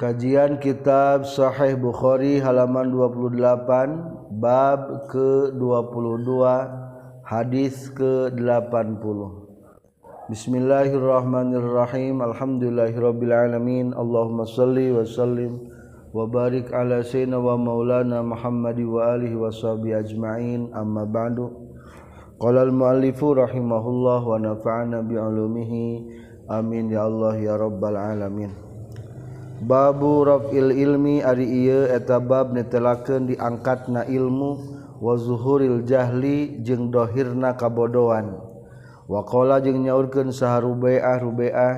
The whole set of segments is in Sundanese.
Kajian Kitab Sahih Bukhari halaman 28 bab ke-22 hadis ke-80 Bismillahirrahmanirrahim. Alhamdulillahirabbil alamin Allahumma shalli wa sallim wa barik ala sayyidina wa maulana Muhammadi wa alihi washabi ajmain. Amma ba'du. Qala al muallifu rahimahullah wa nafa'ana bi ulumihi amin ya Allah ya rabbal alamin. Babu rafil ilmi ari ieu eta bab netelakeun diangkatna ilmu wa zuhuril jahli jeung dohirna kabodohan. Waqala jeung nyaurkeun saha Rubaiyah Rubaiyah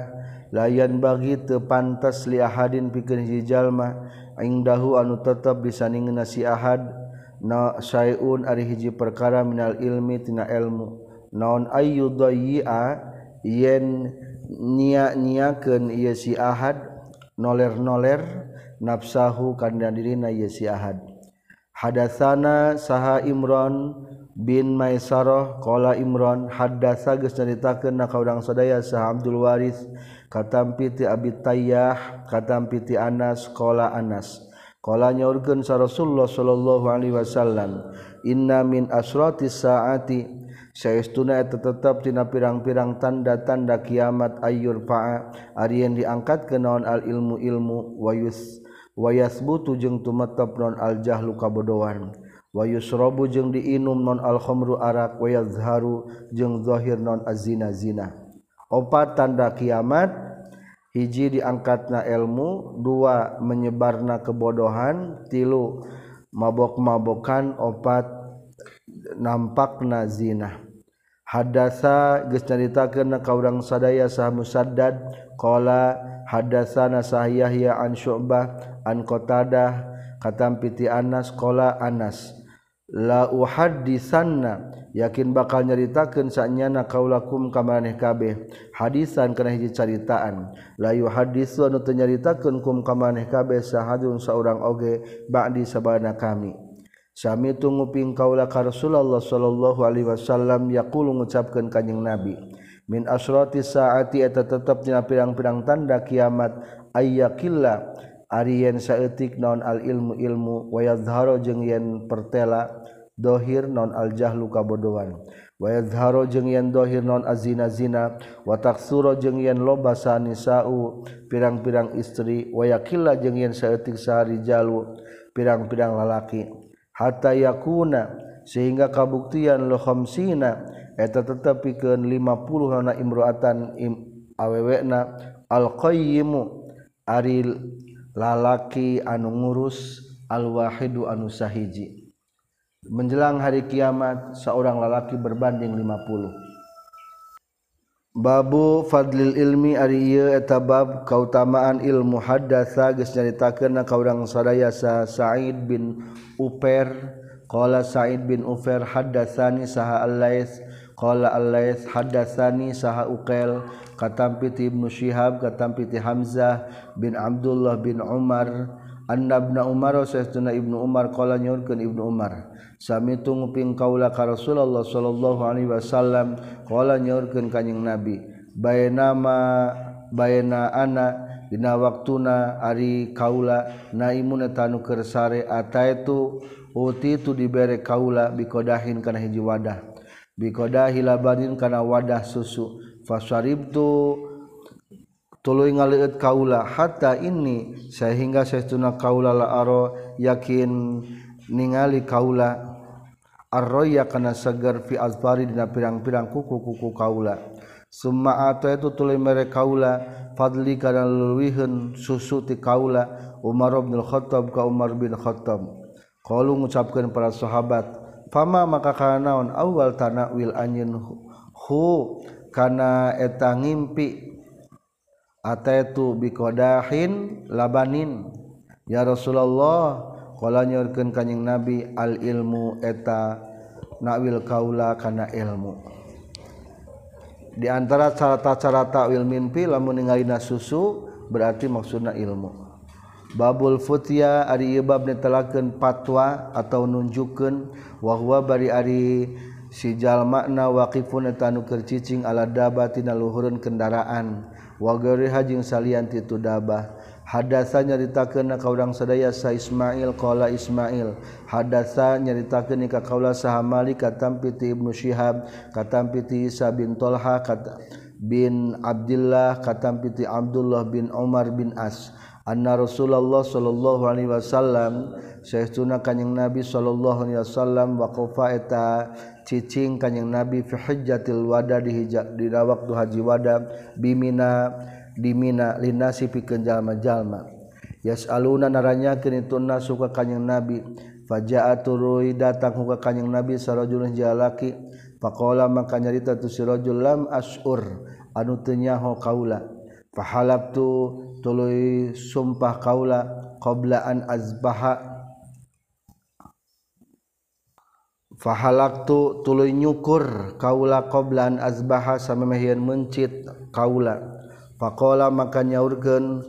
layan bagi teu pantas li ahadin pikeun hiji jalma ingdahu anu tetep disandingeunna si ahad na sayun ari hiji perkara minal ilmi tina ilmu. Naon ayyudayya yen nia-niakeun ieu si ahad noler-noler nafsahu kana dirina yesi Ahad. Hadatsana saha Imran bin Maisarah qala Imran hadatsa geus nyaritakeun na ka urang sadaya saha Abdul Waris katampi ti Abi Tayyah katampi ti Anas qala Anas. Qala nyaurkeun sa Rasulullah sallallahu alaihi wasallam inna min asrati saati Saestuna eta tetep tina pirang-pirang tanda-tanda kiamat ayyur fa'a. Ari yang diangkat ke naon al ilmu ilmu wayus wayasbutu jeung tumetep non al jahlu kabodohan. Wayusrobu jeung diinum non al khamru arak wayazharu jeung zahir non azina zina opat tanda kiamat hiji diangkatna ilmu dua menyebarna kebodohan tilu mabok-mabokan opat nampak na zina hadasa geus nyaritakeun ka urang sadaya sah musaddad. Qala hadasana sah yahya an syu'bah an qatadah. Katam piti anas qala anas la uhaddisanna yakin bakal nyaritakeun sanyana kaulakum kamaneh kabeh. Hadisan kana hiji caritaan. La yuhaddisu anu teu nyaritakeun kum kamaneh kabeh sahadun saurang oge ba'di sabana kami. Sami itu nguping kaula ka Rasulullah sallallahu alaihi wasallam yaqulu ngucapkeun kanjing Nabi min asrati saati eta tetepnya pirang-pirang tanda kiamat ayyakilla ari yen saeutik naon al ilmu ilmu wa yadhharu jeung yen pertela dohir non al jahlu kabodohan wa yadhharu jeung yen dohir non azina zina wa taksura jeung yen loba sanisau pirang-pirang istri wa yaqilla jeung yen saeutik sahari jalu pirang-pirang lalaki. hatta yakuna sehingga kabuktian lo khamsina eta tetep pikeun 50 nana imroatan im, awewena al ari lalaki anu ngurus al wahidu anu sahiji. Menjelang hari kiamat seorang lalaki berbanding 50 Babu Fadlil ilmi ari ieu eta bab kautamaan ilmu hadasa nyaritakeun ka kaurang sadaya sa Said bin Uper qala Said bin Ufer haddatsani saha Al-Lais qala Al-Lais hadasani saha Uqail. Katampi ti Ibnu Syihab katampi ti Hamzah bin Abdullah bin Umar. annabna Umar saestuna Ibnu Umar qala nyurkeun Ibnu Umar sami tunguping kaula ka Rasulullah sallallahu alaihi wasallam qala nyaurkeun kanjing Nabi bayanama bayana ana dina waktuna ari kaula naimuna tanu keur sare ataitu uti tu dibere kaula bikodahin kana hiji wadah bikodahi labanin kana wadah susu fasaribtu tuluy ngaliut kaula hatta ini sehingga sehtuna kaula la aro yakin ningali kaula arroya kana segar fi azbari dina pirang-pirang kuku-kuku kaula. Summa ata itu tuluy mere kaula fadli kana luwiheun susu ti kaula Umar bin Khattab ka Umar bin Khattab. Qalu ngucapkeun para sahabat fama maka kanaon awal tanawil anjeun hu kana eta ngimpi ataitu biqadahin labanin. Ya Rasulullah qala nyorkeun kanjing Nabi al ilmu eta nawil kaula kana ilmu. Di antara cara-cara takwil mimpi lamun ningalina susu berarti maksudna ilmu. Babul futia ari ibab netelakeun patwa atau nunjukkeun wa huwa bari ari si jalma makna waqifun eta nu cicing ala dabatina luhureun kendaraan. wagorihajing salianti itu dabah hadasa ka urang sadaya sa Ismail qala Ismail. Hadasa nyaritakan ka kaula saha Malik katampi ti Ibnu Syihab katampi ti Isa bin Tolha kata bin Abdullah katampi ti Abdullah bin Umar bin As. Anna Rasulullah sallallahu alaihi wasallam saestuna kanjing Nabi sallallahu alaihi wasallam waqafa eta cicing kanyeng nabi fi hajjatil wada di dina waktu haji wada bimina dimina linasi pikeun jalma-jalma. Yasaluna naranyakeun itu nasu ka kanjing nabi. Faja'aturu datang ka kanjing nabi sarajulun jalaki faqala maka nyarita tu sirajul lam asur anu teu nyaho kaula. Fahalabtu tuluy sumpah kaula qabla an azbaha. fahalak tu tuluy nyukur kaula qoblan azbaha samemehieun mencit kaula. Faqala maka nyaurkeun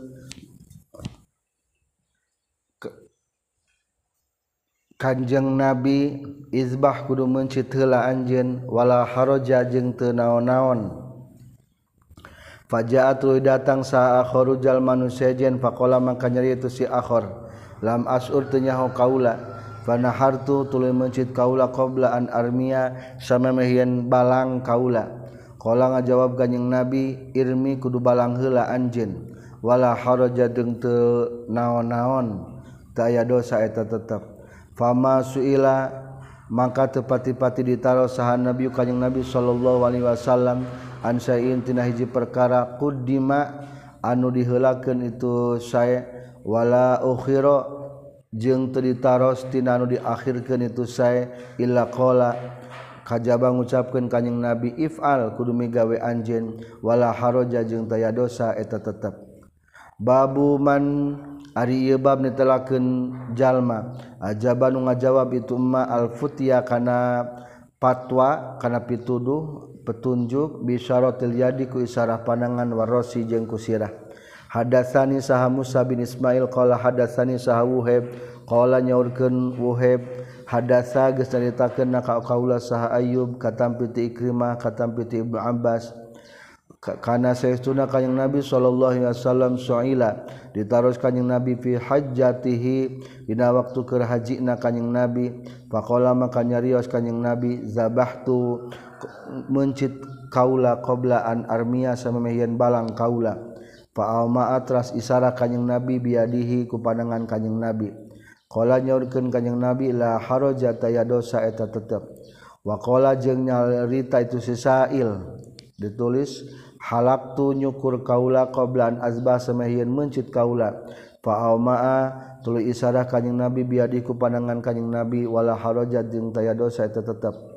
Kanjeng Nabi izbah kudu mencit heula anjeun wala haraja jeung teu naon-naon. Fajaat tuluy datang sa akhorujal manusia jen faqala maka nyari itu si akhor. Lam asur teu nyaho kaula. Fanahartu tuluy mencit kaula qabla an armiya samamehian balang kaula. Qala ngajawab kanjing Nabi irmi kudu balang heula anjeun. Wala haraja deung teu naon-naon. Teu aya dosa eta tetep. Fama suila maka tepati-pati ditaruh sahan Nabi kanjing Nabi sallallahu alaihi wasallam an tina hiji perkara kudima anu diheulakeun itu saya wala ukhira jeng teritaros tinanu diakhirkan itu saya illa qala kajaba ngucapkeun kanjing nabi ifal kudu gawe anjeun wala haroja jeung taya dosa eta tetep. Babu man ari ieu bab nitelakeun jalma ajaba nu ngajawab itu ma al futiya kana patwa kana pituduh petunjuk bisyaratil yadi ku isarah panangan warosi jeung kusirah hadasani saha Musa bin Ismail qala hadasani saha Wuhab qala nyaurkeun Wuhab hadasa geus caritakeun ka kaula saha Ayyub katampi ti Ikrimah katampi ti Ibnu Abbas. Kana saestuna kanjing Nabi sallallahu alaihi wasallam suila ditaros kanjing Nabi fi hajjatihi dina waktu keur hajina kanjing Nabi. Faqala maka nyarios kanjing Nabi zabahtu mencit kaula qabla an armiya samamehian balang kaula. Faalmaat atras isara kanyeng nabi biadihi ku pandangan kanyeng nabi. Kala nyaurkeun kanyeng nabi la haraja taya dosa eta tetep. Wa qala jeung nyarita itu sisail ditulis halaktu nyukur kaula qoblan azbah samahieun mencit kaula. Faalmaa tuluy isara kanyeng nabi biadi ku pandangan kanyeng nabi wala haraja jeung taya dosa eta tetep.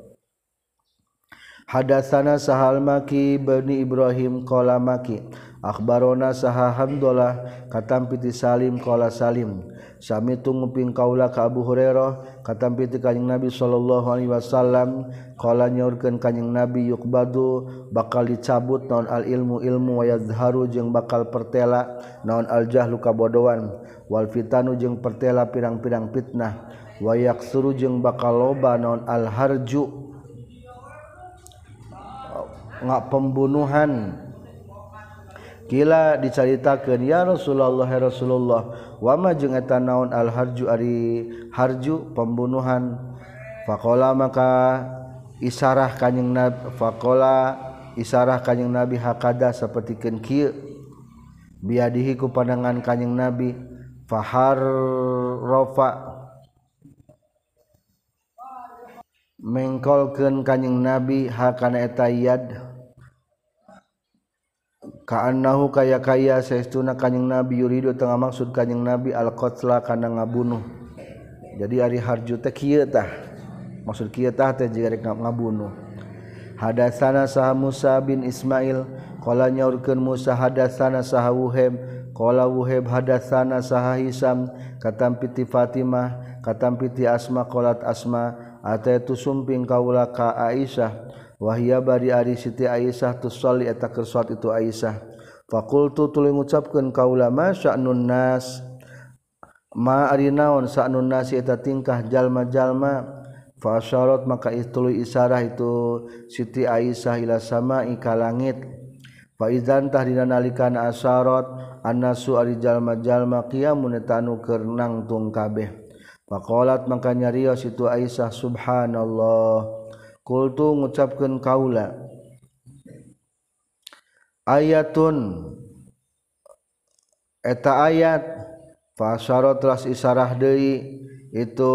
Hadatsana Sahal Maki Bani Ibrahim qala Maki Akbarona saha Hamdullah katampiti Salim qala Salim sami tunguping kaula ka Abu Hurairah katampiti kanjing Nabi sallallahu alaihi wasallam qala nyaurkeun kanjing Nabi yukbadu bakal dicabut naon al ilmu ilmu wa yadhharu jeung bakal pertela naon al jahlu kabodohan wal fitanu jeung pertela pirang-pirang fitnah wa yaksuru jeung bakal loba naon al harju ngak pembunuhan Kila dicaritakan ya Rasulullah ya Rasulullah wama jeung eta naon al harju ari harju pembunuhan? Faqala maka isarah kanjing nabi faqala isarah kanjing nabi hakada sapertikeun kieu. Biadihi ku pandangan kanjing nabi fahar rofa. Mengkolkeun kanjing nabi hakana eta yad. kaannahu kaya kaya saestuna kanjing nabi yuridu tengah maksud kanjing nabi al qatla kana ngabunuh. Jadi ari harju teh kieu tah. Maksud kieu tah teh jiga rek ngabunuh. Hadatsana sah Musa bin Ismail qala nyaurkeun Musa hadatsana sah Wuhaim qala Wuhaim hadatsana sah Hisam. Katam piti Fatimah katam piti Asma qalat Asma ataitu sumping kaula ka Aisyah? wahia bari ari Siti Aisyah tusalli eta keur salat itu Aisyah. Fakultu tuluy ngucapkeun kaula ma sya'nun nas? Ma ari naon sya'nun nas eta tingkah jalma-jalma? Fasyarat maka itu isarah itu Siti Aisyah ila sama'i ka langit. Fa idzan tahdina nalikan asyarat annasu ari jalma-jalma qiyamun tanu keur nangtung kabeh. Pakolat maka nyarios itu Aisyah subhanallah. kultu ngucapkan kaula. Ayatun. Eta ayat fasyaro telah isarah deui itu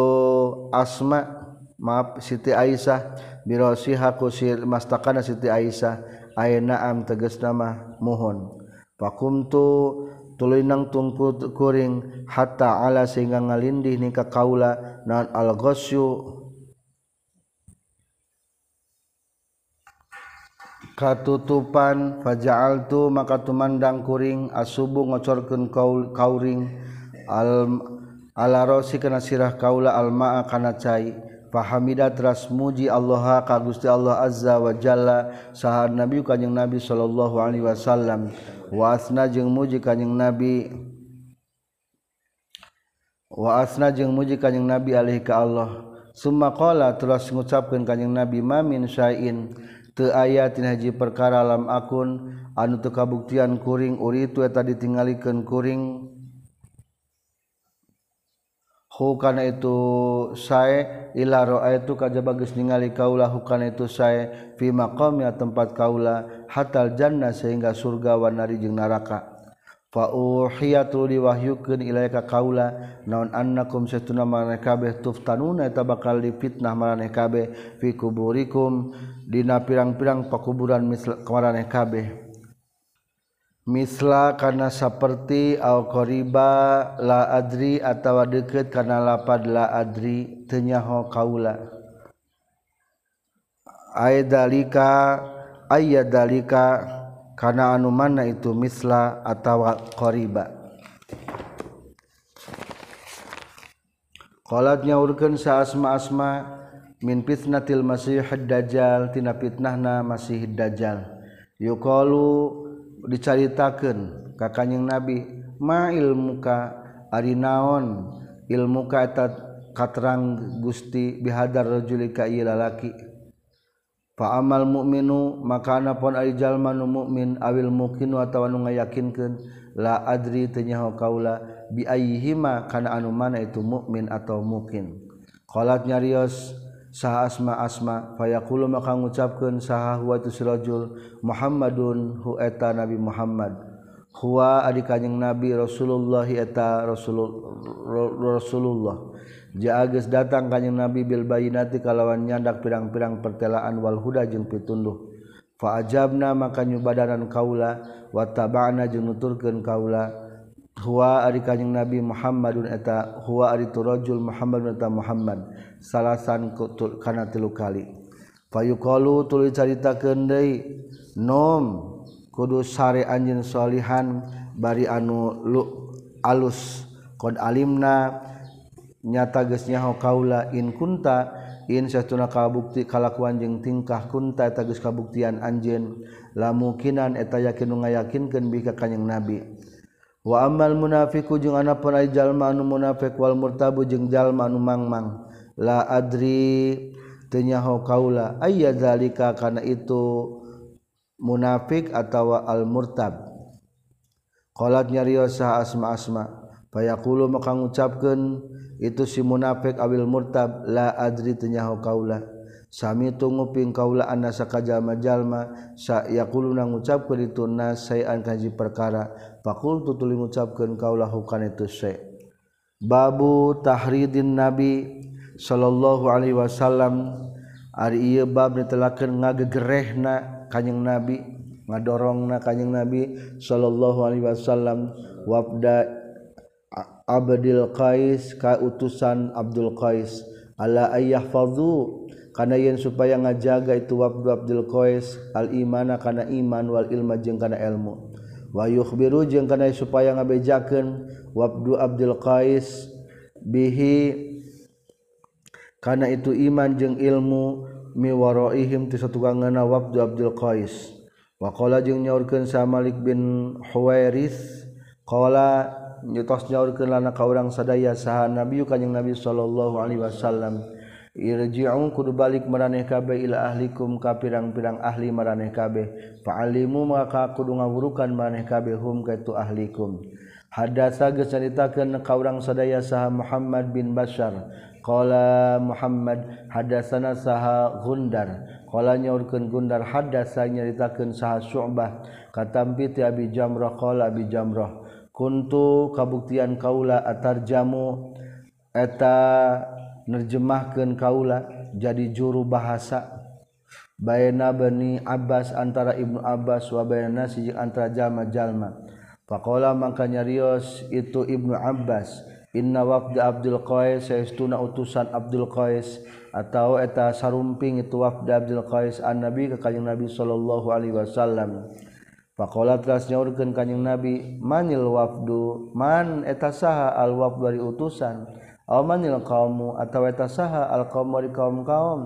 asma maaf Siti Aisyah birosiha kusir mastakana Siti Aisyah naam am tegas nama mohon. Pakumtu tuluy nang tungku kuring hatta ala sehingga ngalindih ni ka kaula naon al ghasyu katutupan fajaaltu maka tumandang kuring asubu ngocorkeun kaul kauring al ala rosi kana sirah kaula almaa kana cai. Fahamida tras muji Allah ka Gusti Allah azza wa jalla saha nabi kanjing nabi sallallahu alaihi wasallam. Wa asna jeung muji kanjing nabi wa asna jeung muji kanjing nabi alaihi ka Allah. Summa qala teras ngucapkeun kanjing nabi mamin syai'in. aya tinhaji perkara alam akun anu teu kabuktian kuring uri itu tadi tinggalken kuring. Hukana itu saya ila roa itu kaja bagus ningali kaula hukana itu saya fi maqamnya tempat kaula hatal jannah sehingga surga wa nari jeung neraka fa uhiyatu diwahyukeun ilaika kaula naon annakum satuna maneh kabeh tuftanuna eta bakal dipitnah maneh kabeh fi kuburikum. dina pirang-pirang pakuburan misla kemaraneh kabeh. Misla karena seperti al qoriba la adri atawa deket karena lapad la adri tenyaho kaula. Ay dalika ayya dalika karena anu mana itu misla atawa qoriba qalat nyaurkeun sa asma asma min fitnatil masih dajjal tina fitnahna masih dajjal. Yuqalu dicaritakeun ka kanjing nabi ma ilmuka ari naon ilmuka eta katerang Gusti bihadar rajuli ka ieu lalaki. Fa amal mu'minu maka anapun ari jalma nu mukmin awil mukinu atawa nu ngayakinkeun la adri teu nyaho kaula bi ayyihima kana anu mana itu mukmin atau mungkin qalat nyarios saha asma asma fayaqulu maka ngucapkeun saha huwa tusrajul Muhammadun hu eta Nabi Muhammad. Huwa adi kanjing Nabi Rasulullah eta Rasulul Rasulullah. Jages datang kanjing Nabi bil bayinati kalawan nyandak pirang-pirang pertelaan wal huda jeung pitunduh. Faajabna maka nyubadaran kaula wa tabana jeung nuturkeun kaula. huwa ari kanjing Nabi Muhammadun eta huwa ari turajul Muhammadun eta Muhammad. Salasan kutul kana tilu kali. Fayuqalu tuluy caritakeun deui nom kudu sare anjeun salihan bari anu lu, alus. Qad alimna nyata geus nyaho kaula in kunta in satuna kabukti kalakuan jeung tingkah kunta eta geus kabuktian anjeun. Lamukinan eta yakin ngayakinkeun bika kanjing Nabi. wa amal munafiku jeung ana pun jalma anu munafiq wal murtabu jeung jalma anu mangmang. La adri tenyaho kaula ayya zalika kana itu munafik atau al murtab qalat nyariosa asma asma. Fayaqulu maka ngucapkeun itu si munafik awil murtab la adri tenyaho kaula. Sami tunguping kaula anna sakajalma jalma sa yaquluna ngucapkeun itu nas sayan kaji perkara. pakul tutuli mengucapkan kaulah hukana itu syekh. Babu tahridin nabi sallallahu alaihi wasallam. Ari ieu bab ditelakeun ngagegerehna kanjing nabi ngadorongna kanjing nabi sallallahu alaihi wasallam. Wabda Abdul Qais ka utusan Abdul Qais. Ala ayyahfazu kana yen supaya ngajaga itu wabdu Abdul Qais. Al imana kana iman wal ilma jeung kana ilmu. wayuh biru jeung kana supaya ngabejakeun wabdu Abdul Qais bihi kana itu iman jeung ilmu miwaroihim ti satunggalna wabdu Abdul Qais. Waqala jeung nyaurkeun sa Malik bin Huwairis qala nyetos nyaurkeun lana ka urang sadaya saha Nabi kanjing Nabi sallallahu alaihi wasallam. Irji'u kudu balik maraneh kabeh ila ahlikum ka pirang-pirang ahli maraneh kabeh. Fa'alimu maka kudu ngawurukan maraneh kabeh hum ka itu ahlikum. Hadasa geus caritakeun ka urang sadaya saha Muhammad bin Bashar. Qala Muhammad hadasana saha Gundar. Qala nyaurkeun Gundar hadasa nyaritakeun saha Syu'bah. Katampi ti Abi Jamrah qala Abi Jamrah. Kuntu kabuktian kaula atarjamu eta nerjemahkan kaula jadi juru bahasa. Bayna Bani Abbas antara Ibnu Abbas wa Bayna si antara jalma jalma. Pakola makanya Rios itu Ibnu Abbas Inna wafda Abdul Qais saestuna utusan Abdul Qais atau eta sarumping itu wafda Abdul Qais an Nabi ka kanjing Nabi sallallahu alaihi wasallam. Pakola teras nyaurkeun kanjing Nabi manil wafdu? Man eta saha al wafdu dari utusan? manil kaummu ataueta saha alqaum kaum kaum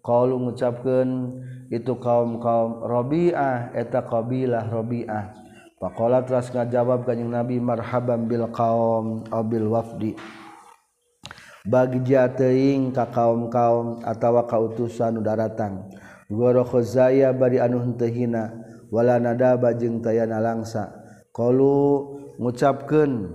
kalau mengucapkan itu kaum kaum Robiah eta qbilah Robiah pakkola teras ngajawab kanyeng nabi marhaban Bil kaum obil wafdi. Bagi jateing ka kaum kaum atau kautusan udaratan goro khozaya bari anu wala nada bajeng tayana langsa. Kalau mengucapkan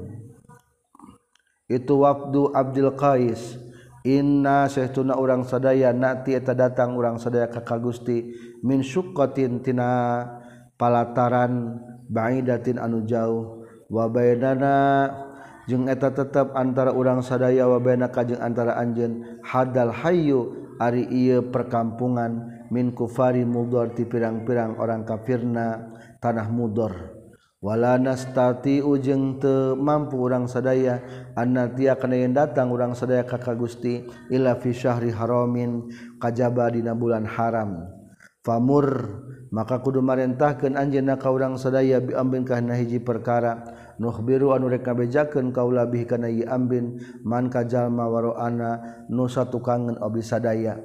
itu wafdu Abdul Qais. Inna sehtuna urang sadaya nati eta datang urang sadaya kakak Gusti. Min syukotin tina palataran ba'idatin anu jauh. Wa bainana jeung eta tetep antara urang sadaya wa bainana jeung antara anjeun. Hadal hayyu ari ieu perkampungan. Min kufari mudor ti pirang-pirang orang kafirna tanah mudor. wala nastati ujeng te mampu urang sadaya annatia kana yen datang urang sadaya ka ka Gusti illa fi syahri haramin kajaba dina bulan haram. Famur maka kudu marentahkeun anjeunna ka urang sadaya bi ambin kana hiji perkara. Nukhbiru anu rek kabejakeun kaula bihi kana ieu ambin man kajalma waroana nu satukangkeun abdi sadaya.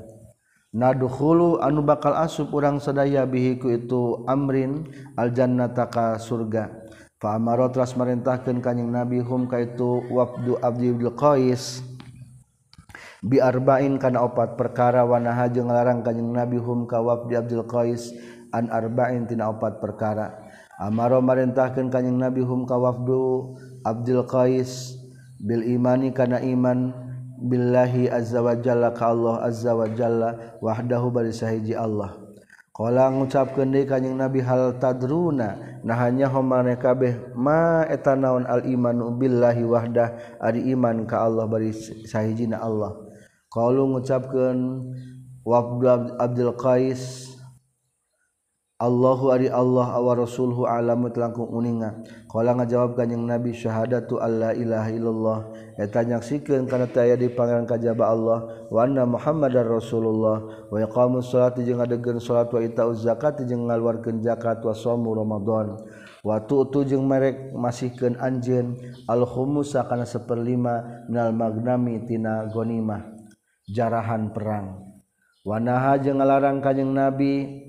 naduhulu anu bakal asup urang sadaya bihiku itu amrin aljannata ka surga. Fa amara tras marintahkeun kanjing Nabi hum ka itu wabdu abdi qais biarbain kana opat perkara. Wanaha jeung larang kanjing Nabi hum ka wabdi Abdul Qais an arba'in tina opat perkara. Amara marintahkeun kanjing Nabi hum ka wabdu Abdul Qais bil imani kana iman. Billahi azza wajalla ka Allah azza wajalla wahdahu bari sahiji Allah. Kala ngucapkeun deui kanjing Nabi hal tadruna? Nah hanya homane kabeh ma eta naon al imanu billahi wahdah ari iman ka Allah bari sahijina Allah. Qalu ngucapkeun Wa Abdul Qais Allahu ari Allah awa rasulhu alamu langkung uninga. Kalau ngajawab kanyang nabi syahadatu alla ilaha illallah. Eta nyaksikeun kana teu aya di pangeran kajaba Allah wa anna muhammadar rasulullah. Wa iqamus salati jeung adegeun salat wa itauz zakat jeung ngaluarkeun zakat wa shaum ramadan. Wa tu'tu jeung merek masihkeun anjeun al khumusa kana saperlima minal magnami tina gonimah. Jarahan perang. Wa naha jeung ngalarang kanjing nabi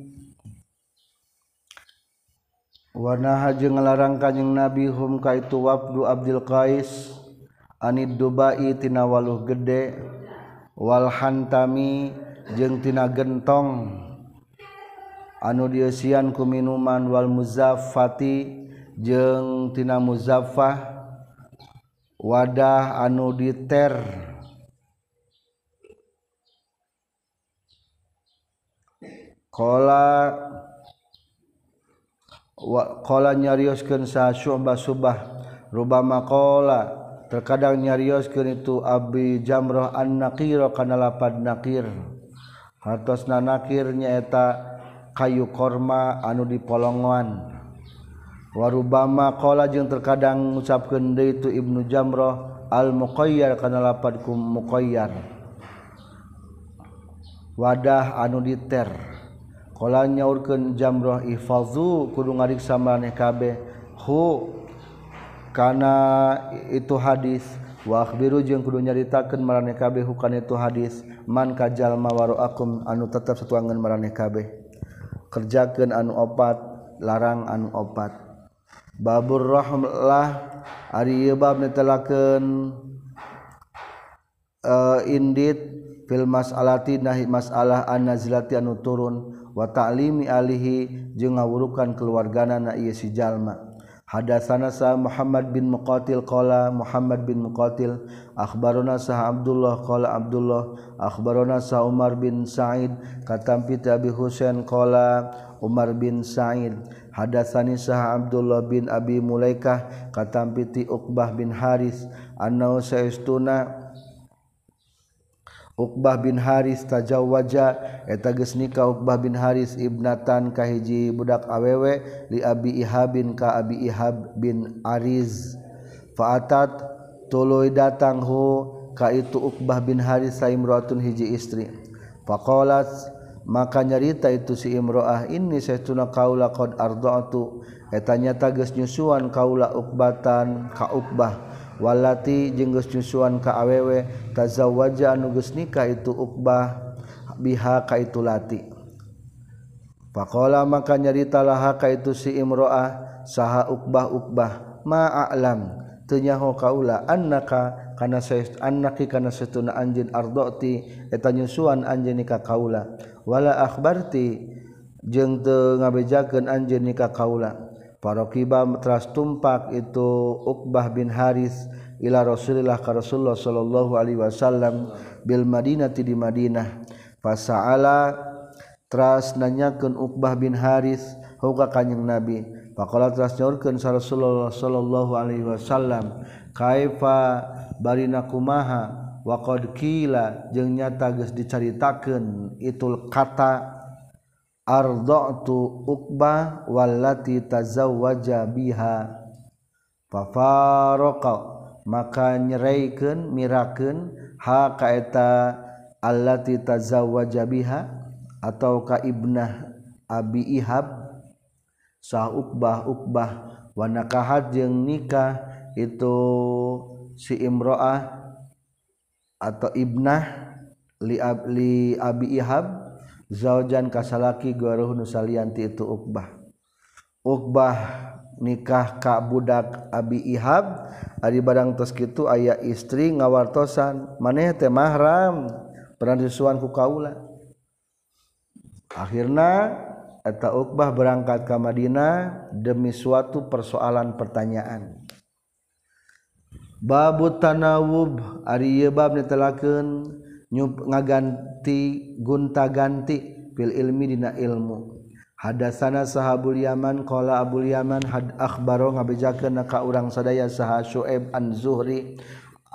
Wanaha jeung ngalarang kanyeng Nabi hum ka itu wabdu Abdul Qais anid Dubai tina waluh gede wal hantami jeung tina gentong. Anu dieusian ku minuman wal muzaffati jeung tina muzaffah wadah anu diter. Kola qala nyarioskeun sa Syu'bah Subah. Rubama qala terkadang nyarioskeun itu Abi Jamrah an naqira kana lapad Naqir. Hartosna Naqir nyaeta kayu korma anu dipolongoan. Warubama qala jeung terkadang ngucapkeun deui itu Ibnu Jamrah al-Muqayyar kana lapad Muqayyar. Wadah anu diter. Kala nyaurkeun jamrah ihfazu kudu ngariksa maneh kabeh. Hu kana itu hadis. Wa akhbiru jeung kudu nyaritakeun maraneh kabeh hukana itu hadis. Man ka jalma waraakum anu tetep setuangan maraneh kabeh. Kerjakeun anu opat larang anu opat. Babur rahmlah ari ieu bab netelakeun uh, indit fil mas'alati nahi masalah an nazilati anu turun. watalimi Alihi jeung ngawurukan keluargana na ia sijallma hadatsana sa Muhammad bin Muqatil qala Muhammad bin Muqatil akhbarona sa Abdullah qala Abdullah akhbarona sa Umar bin Sa'id katampi Abi Husain qala Umar bin Sa'id hadatsani sa Abdullah bin Abi Mulaikah katampiti Uqbah bin Haris annau sa'istuna Uqbah bin Haris tajawwaja eta geus nikah Uqbah bin Haris ibnatan ka hiji budak awewe li Abi Ihab bin ka Abi Ihab bin Ariz. Fa'atat tuluy datang hu ka itu Uqbah bin Haris saimraatun hiji istri. Faqalat maka nyarita itu si imroah ini saytuna kaula qad arda'tu. Eta nyata geus nyusuan kaula uqbatan ka Uqbah. walati jenggus nyusuan ka awewe tazawwaja anu geus nikah itu Uqbah biha ka itu lati. Pakola maka nyarita laha ka itu si imro'ah saha Uqbah Uqbah ma'alam tenyaho kaula annaka kana annaki kana setuna anjeun ardoti eta nyusuan anjeun nikah kaula. Wala akhbarti jeung teu ngabejakeun anjeun nikah kaula. Parokiba teras tumpak itu Uqbah bin Haris ila Rasulillah ka Rasulullah sallallahu alaihi wasallam bil Madinati di Madinah. Fasa'ala teras nanyakeun Uqbah bin Haris huka kanjing Nabi. Faqala teras nyaurkeun sa Rasulullah sallallahu alaihi wasallam kaifa barina kumaha wa qad qila jeung nyata geus dicaritakeun itul kata arda'tu uqbah wallati tazawwaja biha. Fafaraqa maka nyeraikeun mirakeun ha ka eta allati tazawwaja biha atau ka ibnah abi ihab. Sah uqbah uqbah wa nakahat jeung nikah itu si imro'ah atau ibnah li, ab, li abi ihab zaujan kasalaki garuh nu salianti itu Uqbah. Uqbah nikah ka budak Abi Ihab ari barang tos kitu aya istri ngawartosan. Maneh teh mahram pernah disuan ku kaula. Akhirna eta Uqbah berangkat ke Madinah demi suatu persoalan pertanyaan. Babu tanawub ari bab netelakeun ngaganti gunta-ganti fil ilmi dina ilmu. Hadasana sahabul yaman qala abul yaman had akhbaro ngabejakeun ka urang sadaya saha syuaib an zuhri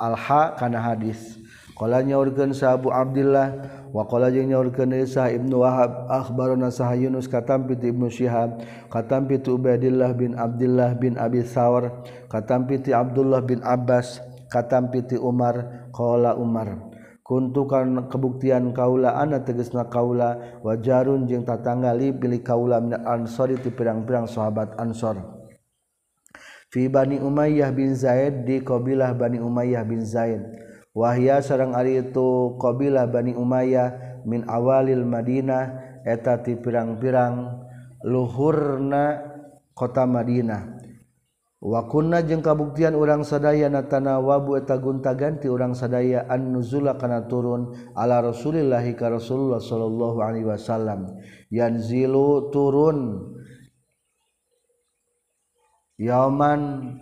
alha kana hadis. Qala nyaurkeun sahabu abdillah wa qala jeung nyaurkeun ibnu wahab akhbarona sah yunus katam piti ibnu syihab katam piti ubaidillah bin abdillah bin abi sawar katam piti abdullah bin abbas katam piti umar qala umar. kuntukan kebuktian kaula anak tegesna kaula. Wajarun jeung tatanggali pilih kaula min ansori ti pirang-pirang sahabat ansor. Fi bani umayyah bin zaid di kabilah bani umayyah bin zaid. Wahya sareng ari itu kabilah bani umayyah min awalil madinah eta ti pirang-pirang luhurna kota madinah. Wakunna jeung kabuktian urang sadaya natana wabu eta gunta ganti urang sadaya an nuzula kana turun ala Rasulillahi ka Rasulullah sallallahu alaihi wasallam. Yanzilu turun yauman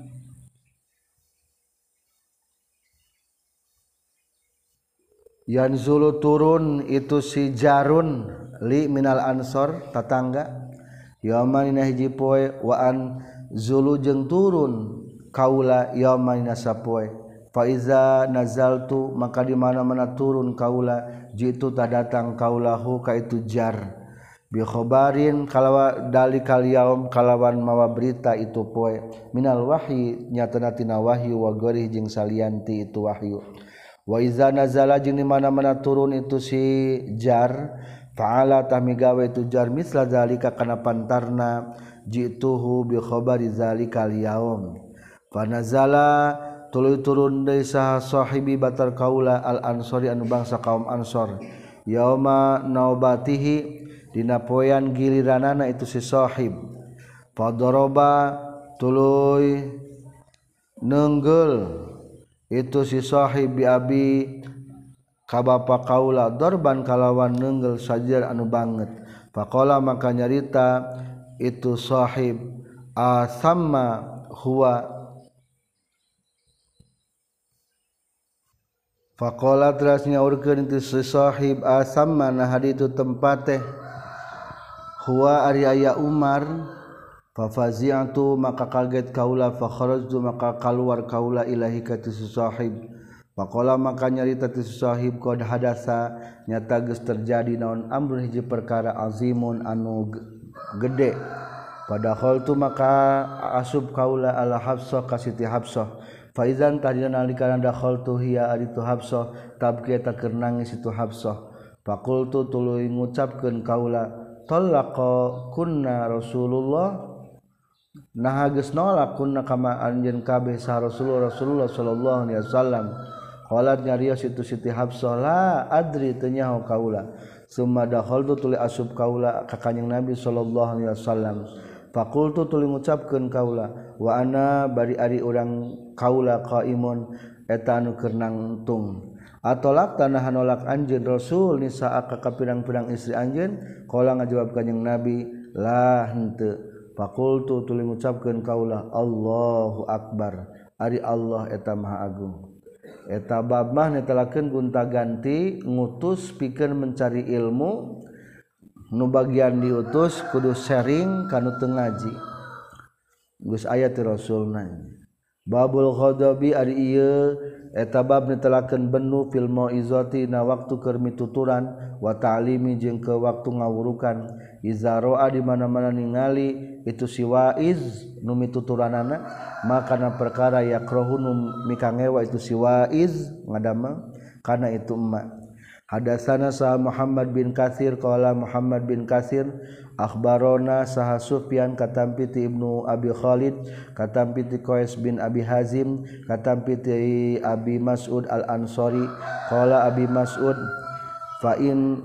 yanzulu turun itu si Jarun li minal ansor tatangga. Yauman hiji poe wa an Zulu jeng turun kaula yaman nasapoe. Faiza nazaltu maka di mana-mana turun kaula jitu tak datang kaulahu ka itu jar. Bi khabarin kalawa dali kalyaum kalawan mawa berita itu poe. Minal wahyi nyatana tina wahyu wa gori jeung salianti itu wahyu. Wa iza nazala jeung di mana-mana turun itu si jar fa'ala tamigawe itu jar misla zalika kana pantarna. jituhu bi khabari zalikal yaum. Fanazala tuluy turun deui saha sahibi batar kaula al ansori anu bangsa kaum ansor. Yauma naubatihi dina poean giliranana itu si sahib. Fadoroba tuluy nenggel itu si sahib bi abi ka bapa kaula. Dorban kalawan nenggel sajar anu banget. Faqala maka nyarita itu sahib asamma huwa. Faqala terasnya urkeun itu si sahib asamma nah haditu tempat teh huwa ari aya Umar. Fa fafazi'tu maka kaget kaula fa kharajtu maka keluar kaula ilahi ka si sahib. Faqala maka nyarita ti si sahib qad hadasa. Nyata geus terjadi naon amrun hiji perkara azimun anu gede. Padahol tu maka asub kaula ala Hafsah ka Siti Hafsah. Faizan tadina nalika dakhaltu hiya ari tu Hafsah tabki ta keur nangis itu Hafsah. Fakultu tuluy ngucapkeun kaula talaqa kunna Rasulullah? Nah geus nolak kunna kama anjeun kabeh sa Rasulullah Rasulullah sallallahu alaihi wasallam. Qalat nyarios itu Siti Hafsah la adri teu nyaho kaula. Sumadahholdu tuli asub kaula ka Nabi Shallallahu Alaihi Wasallam. Fakultu tuli ngucapkan kaula waana bari ari orang kaula qaimun etanu kernangtung atolak tanah nolak anjeun rasul nisa ka kapirang-pirang istri anjeun? Kala ngajawab kanjing Nabi la henteu. Fakultu tuli ngucapkeun kaula Allahu akbar ari Allah eta maha agung. eta babah netelaken gunta ganti ngutus pikir mencari ilmu nu bagian diutus kudu sharing kanu tengaji Gus ayat Rasulna. Babulkhodobi ari etabab netelaken benu filmo izotina waktu kermi tuturan watalimi jeung ke waktu ngawurukan. Izaroa di mana-mana ningali itu siwaiz numi tuturanana makana perkara yakrohunum mikangewa itu siwaiz ngadama kana itu emak. Hadasana sah Muhammad bin Katsir qala Muhammad bin Katsir akhbarona saha Sufyan katampiti Ibnu Abi Khalid katampiti Qais bin Abi Hazim katampiti Abi Mas'ud Al-Ansari qala Abi Mas'ud fa in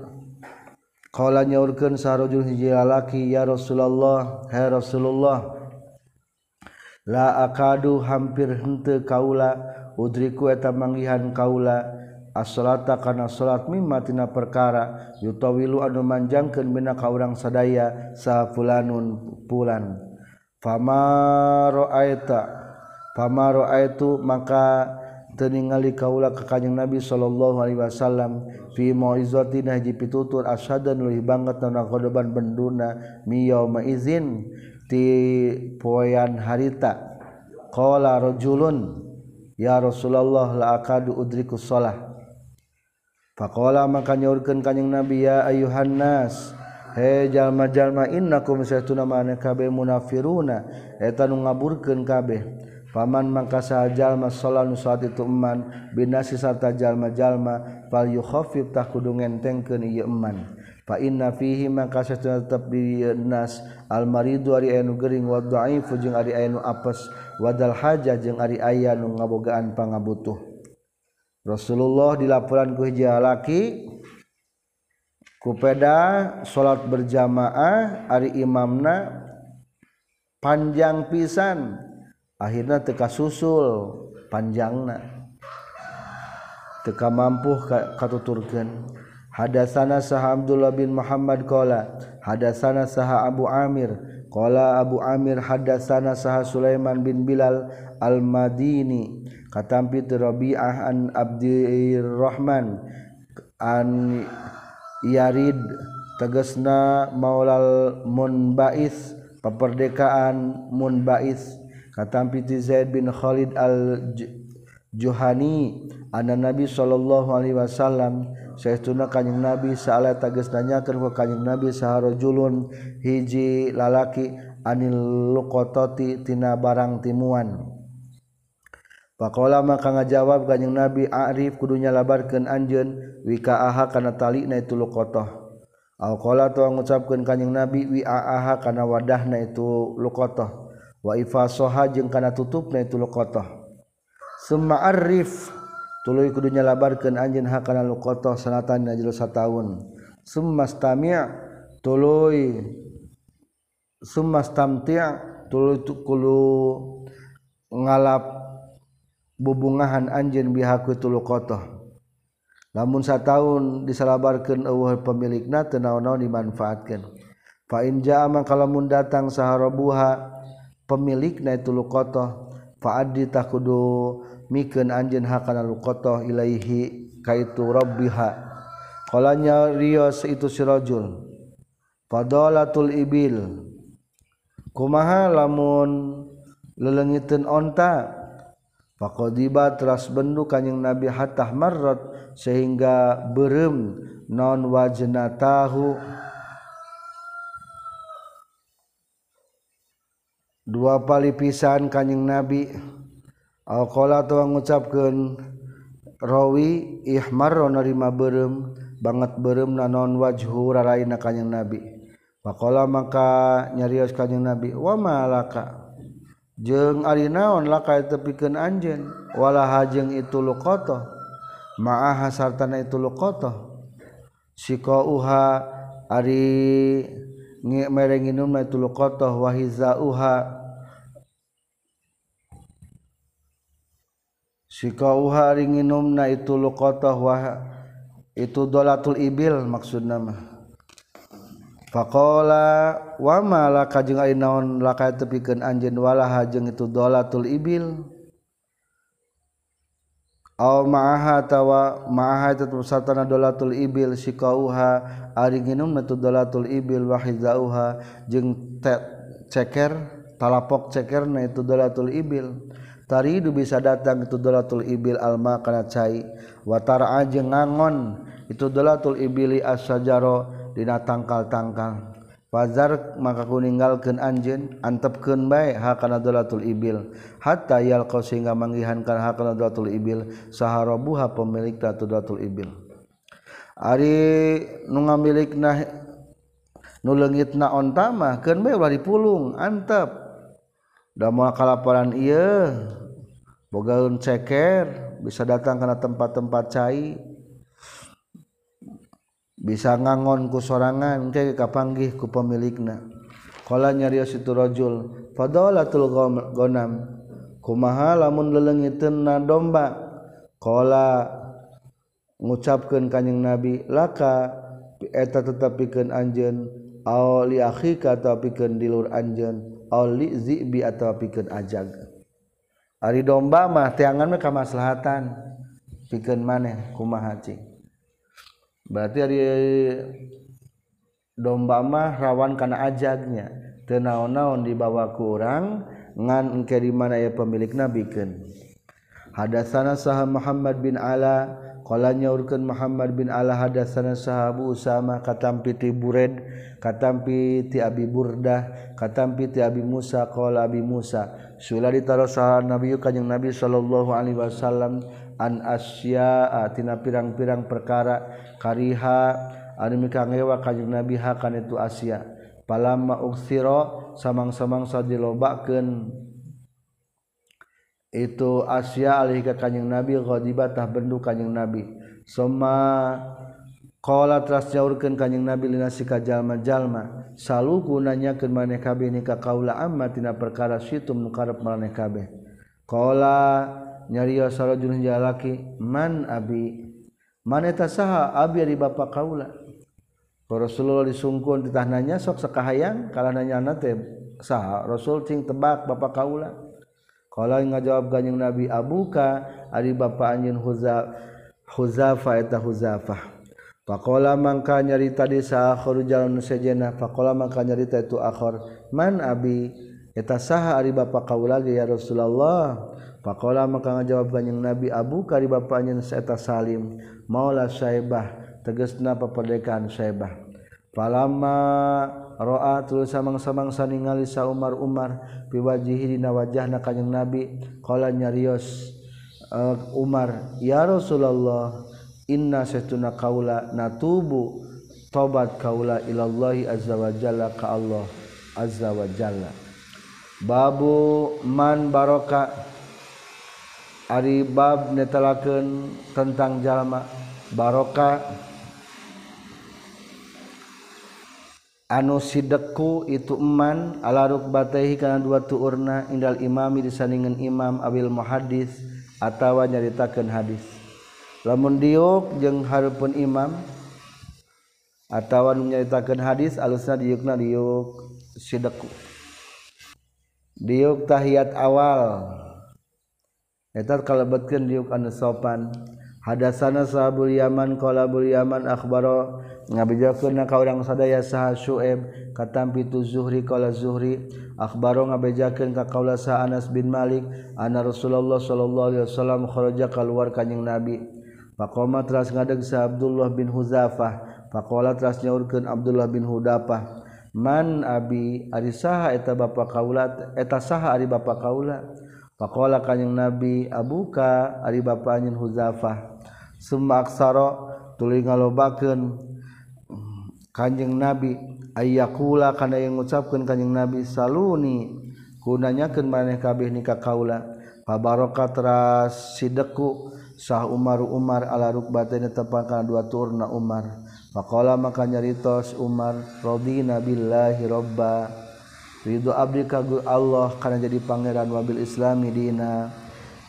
nyaurkan sarojul hiji lalaki ya Rasulullah hai Rasulullah la akadu hampir hente kaula udriku eta manggihan kaula as-salata kana salat mimma tina perkara yutawilu anu manjangkeun bina ka urang sadaya sa fulanun pulan. Fama ra'aita fama ra'aitu maka teningali kaula ka kanjeng Nabi sallallahu alaihi wasallam fi mauizatin haji pitutur asyadan leuwih banget na qodoban benduna miyauma izin. Ti poean harita qala rajulun ya Rasulullah la akadu udriku shalah Pakola maka nyaurkeun kanjing Nabi ya ayuhan nas. He jalma jalma innakum saytuna mana kabeh munafiruna eta nu ngaburkeun kabeh. Paman mangka sajalma sholat nu salat itu eman binasi sarta jalma-jalma fal yukhafif tah kudu ngentengkeun ieu eman. Fa inna fihi mangka saytuna tetep di nas al maridu ari anu gering wa dhaifu jeung ari anu apes wadal haja jeung ari aya nu ngabogaan pangabutuh. Rasulullah dilaporan ku hiji laki kupeda salat berjamaah ari imamna panjang pisan. Akhirnya teka susul panjangna. Teka mampu katuturkan hadasana saha Abdullah bin Muhammad qala hadasana saha Abu Amir. Qala Abu Amir hadasana saha Sulaiman bin Bilal al-Madini katampi Rabi'ah an Abdirrahman an Yarid tegesna maulal munbais peperdekaan munbais katampi Zaid bin Khalid al Juhani anna Nabi sallallahu alaihi wasallam saestuna kanjing Nabi saala tegas nanya ka kanjing Nabi saharojulun hiji lalaki anil luqatati tina barang timuan. Pakola maka ngajawab kanjeng Nabi Arif kudunya labarkan anjen wika aha karena tali na itu lukotoh. Alkola tu mengucapkan kanjeng Nabi wika aha karena wadah na itu lukotoh. Wa ifa soha jeng karena tutup na itu lukotoh. Semua arif tului kudunya labarkan anjen ha karena lukotoh selatan na jelas setahun. Semua stamia tului Semua stamtia tuluy kulu ngalap bubungahan anjen bihaku tulu kotoh. Namun tahun disalabarkan awal pemilik na tenau nau dimanfaatkan fa in kalau kalamun datang saharobuha pemilikna itu koto, fa Faadi takudu miken anjen hakana koto ilaihi kaitu rabbiha. Kalanya rios itu sirajul tul ibil. Kumaha lamun lelengitin ontak faqadiba teras bendu kanjing Nabi hatta marrat sehingga berem non wajna tahu. Dua pali pisan kanjing Nabi. Alqala tuh mengucapkan rawi ihmar nerima berem banget berem na non wajhu raraina kanjing Nabi. Pakola maka nyarios kanjeng Nabi wa malaka jeung ari naonlah ka tepikan anjen walahajeng itu luqotoh maaha sartana itu luqotoh sikouha ari merenginum itu luqotoh wahizauha. Sikouha ringinumna itu luqotoh wah itu dolatul ibil maksud nama Fakola wama laka jeung ari naon laka tepikeun anjeun walaha jeung itu dolatul ibil. Aw ma'aha tawa ma'aha itu satana dolatul ibil sikauha ari nginum itu dolatul ibil wahizauha jeung ceker talapok ceker na itu dolatul ibil. Taridu bisa datang itu dolatul ibil alma kana cai watara ajeng ngangon itu dolatul ibili as-sajaro dina tangkal-tangkal. Fazar maka ku ninggalkeun anjeun antepkeun bae hakana dolatul ibil. Hatta yalqa sehingga manggihankan ha kana dolatul ibil saharabuha pemilik datu dolatul ibil. Ari nu ngamilikna nu leungitna onta mah keun bae ulah dipulung antep. Da moal kalaparan ieu bogaeun ceker bisa datang kana tempat-tempat cai. bisa ngangon ku sorangan ke kapanggih ku pemilikna. Kala nyarios itu rajul fadalatul gonam kumaha lamun lelengiteun na domba? Kala ngucapkeun kanjing nabi laka eta tetepikeun anjeun aw li akhika tapikeun dilur anjeun aw li zibi atapikeun ajag ari domba mah teangan mah kamaslahatan. Pikeun maneh kumaha cing. berarti hari eh, domba mah rawan karena ajaknya. Tenaon-naon dibawa kurang ngan engke di mana ya pemilik nabikan hadasana sah Muhammad bin Ala qala nyaurkeun Muhammad bin Ala hadasana sahabu Usama katampi ti Bured katampi ti Abi Burdah katampi ti Abi Musa qala Abi Musa sula ditaro sah Nabi kanjing Nabi sallallahu alaihi wasallam an asyatina ah, pirang-pirang perkara kariha anmi kangewa kajjeng nabiha kan itu Asia palama uksiro samang-samangsa dilobaken itu Asia alih ke kanjeng nabi ghadibatah bendu kanjeng nabi. Soma Kala teras jaurkeun kanjing Nabi lina si kajalma-jalma saluku nanyakeun maneh kabeh ni ka kaula amma tina perkara situ nu karep maneh kabeh. Kala nyarios rajulun jalaki man abi maneta saha abi ari bapa kaula Rasulullah disungkun ditahnanya sok sakahayang kala nanya teh saha Rasul cing tebak bapa kaula kalau ngajawab ganjing Nabi abuka ari bapa anjeun huza huzafa eta huzafah Pakola mangka nyarita di sahur jalan sejena. Pakola mangka nyarita itu akhor. Man abi eta saha ari bapa kaula ge ya Rasulullah. Faqala maka ngajawab kanjing Nabi Abu kari bapa anjeun eta Salim maula saibah tegasna paperdekaan saibah. Palama roa terus samang-samangsa ningali sa Umar Umar piwajihi dina wajahna kanjing Nabi. Qala nyarios uh, Umar ya Rasulullah inna satuna kaula natubu tobat kaula ilallahi azza wa jalla ka Allah azza wa jalla. Babu man baroka Ari bab netelakeun tentang jalma baroka anu sideku itu eman ala rukbataihi kana dua tuurna indal imami disandingan imam abil muhaddis atawa nyaritakeun hadis. Lamun diuk jeung hareupeun imam atawa nyaritakeun hadis alusna diukna diuk sideku. diuk tahiyat awal. Eta kalebetkeun diuk anu sopan. Hadasana sahabul yaman qala bul yaman akhbaro ngabejakeun ka urang sadaya saha syuaib katampi tu zuhri qala zuhri. Akhbaro ngabejakeun ka kaula sa Anas bin Malik anna Rasulullah sallallahu alaihi wasallam kharaja keluar kanjing Nabi. Faqama teras ngadeg sa Abdullah bin Huzafah faqala teras nyaurkeun Abdullah bin Hudafah man Abi ari saha eta ba kaulat eta saha ari ba kaula. Pakola kanjing nabi abuka? Ari bapa anjin huzafah. Summa aksara tuluy ngalobakeun. Kanjeng nabi ayyakula kana yang ngucapkeun kanjeng nabi saluni kunanyakeun maneh kabeh nikah kaula. Fabaraka teras sideku sah Umar Umar ala rukbatin tepang kana dua turna Umar. Pakola maka nyaritos Umar rodina billahi robba Ridho abdi kagu Allah karena jadi pangeran wabil islami dina.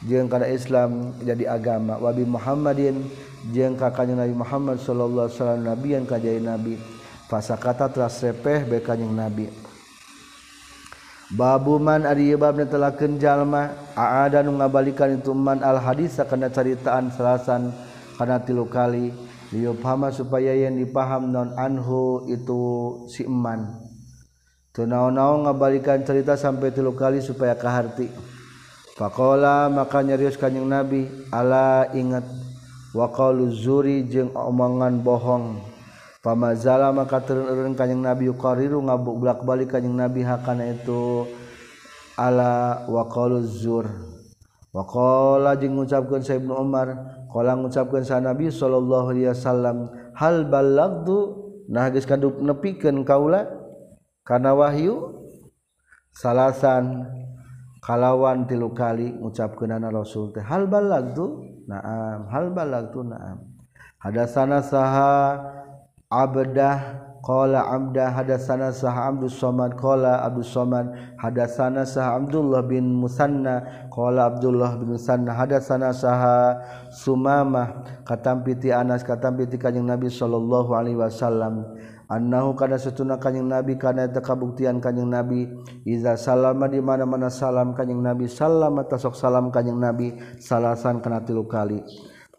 Jeung kana Islam jadi agama wabi Muhammadin. Jeung ka kanjeng Nabi Muhammad sallallahu alaihi wasallam nabian ka jadi nabi. Fasakata teras repeh bae kanjeng Nabi. Babu man ari bab netelakeun jalma aada nu ngabalikan itu man al hadis kana caritaan selasan kana tilu kali. liyufhama supaya yang dipaham non anhu itu si eman. Tu naon-naon ngabalikan cerita sampai tilu kali supaya kaharti. Faqala maka nyarius kanjing nabi ala ingat waqalu zuri jeung omongan bohong. Pamazala maka turun-urun kanjing nabi yuqariru ngabuk belak balik kanjing nabi hakana itu ala waqalu zur. Waqala jeung ngucapkeun sa ibnu umar kolang mengucapkan sa Nabi Shallallahu Alaihi Wasallam hal balagdu nah geus kaduk nepikeun kaula kana wahyu salasan kalawan tilu kali ngucapkeunana Rasul teh hal balagdu naam hal balagdu naam. Hadasana saha abdah qala amda hadatsana sah abdus samad qala abdus samad hadatsana sah abdullah bin musanna. Qala abdullah bin musanna hadatsana sah sumamah. Katampi ti anas katampi ti kanjeng nabi sallallahu alaihi wasallam. Annahu kana satuna kanjeng nabi kana eta kabuktian kanjeng nabi. Iza salama di mana-mana salam kanjeng nabi salam atasok salam kanjeng nabi salasan kana tilu kali.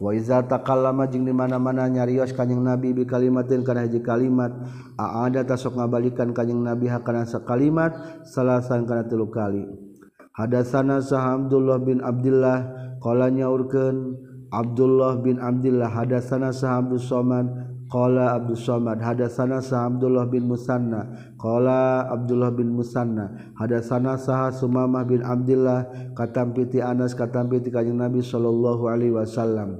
Waiza takal lama jing di mana-mana nyarios kanyang Nabi bi kalimatin kana hiji kalimat a ada tasok ngabalikan kanyang Nabi hakana sakalimat salasan kana tilu kali. hadasana sah Abdullah bin Abdullah qalanya urkeun Abdullah bin Abdullah hadasana sah Abdul Somad qala Abdul Somad hadasana sah Abdullah bin Musanna. Qala Abdullah bin Musanna hadasana sah Sumamah bin Abdullah katampiti Anas katampiti kanjing Nabi sallallahu alaihi wasallam.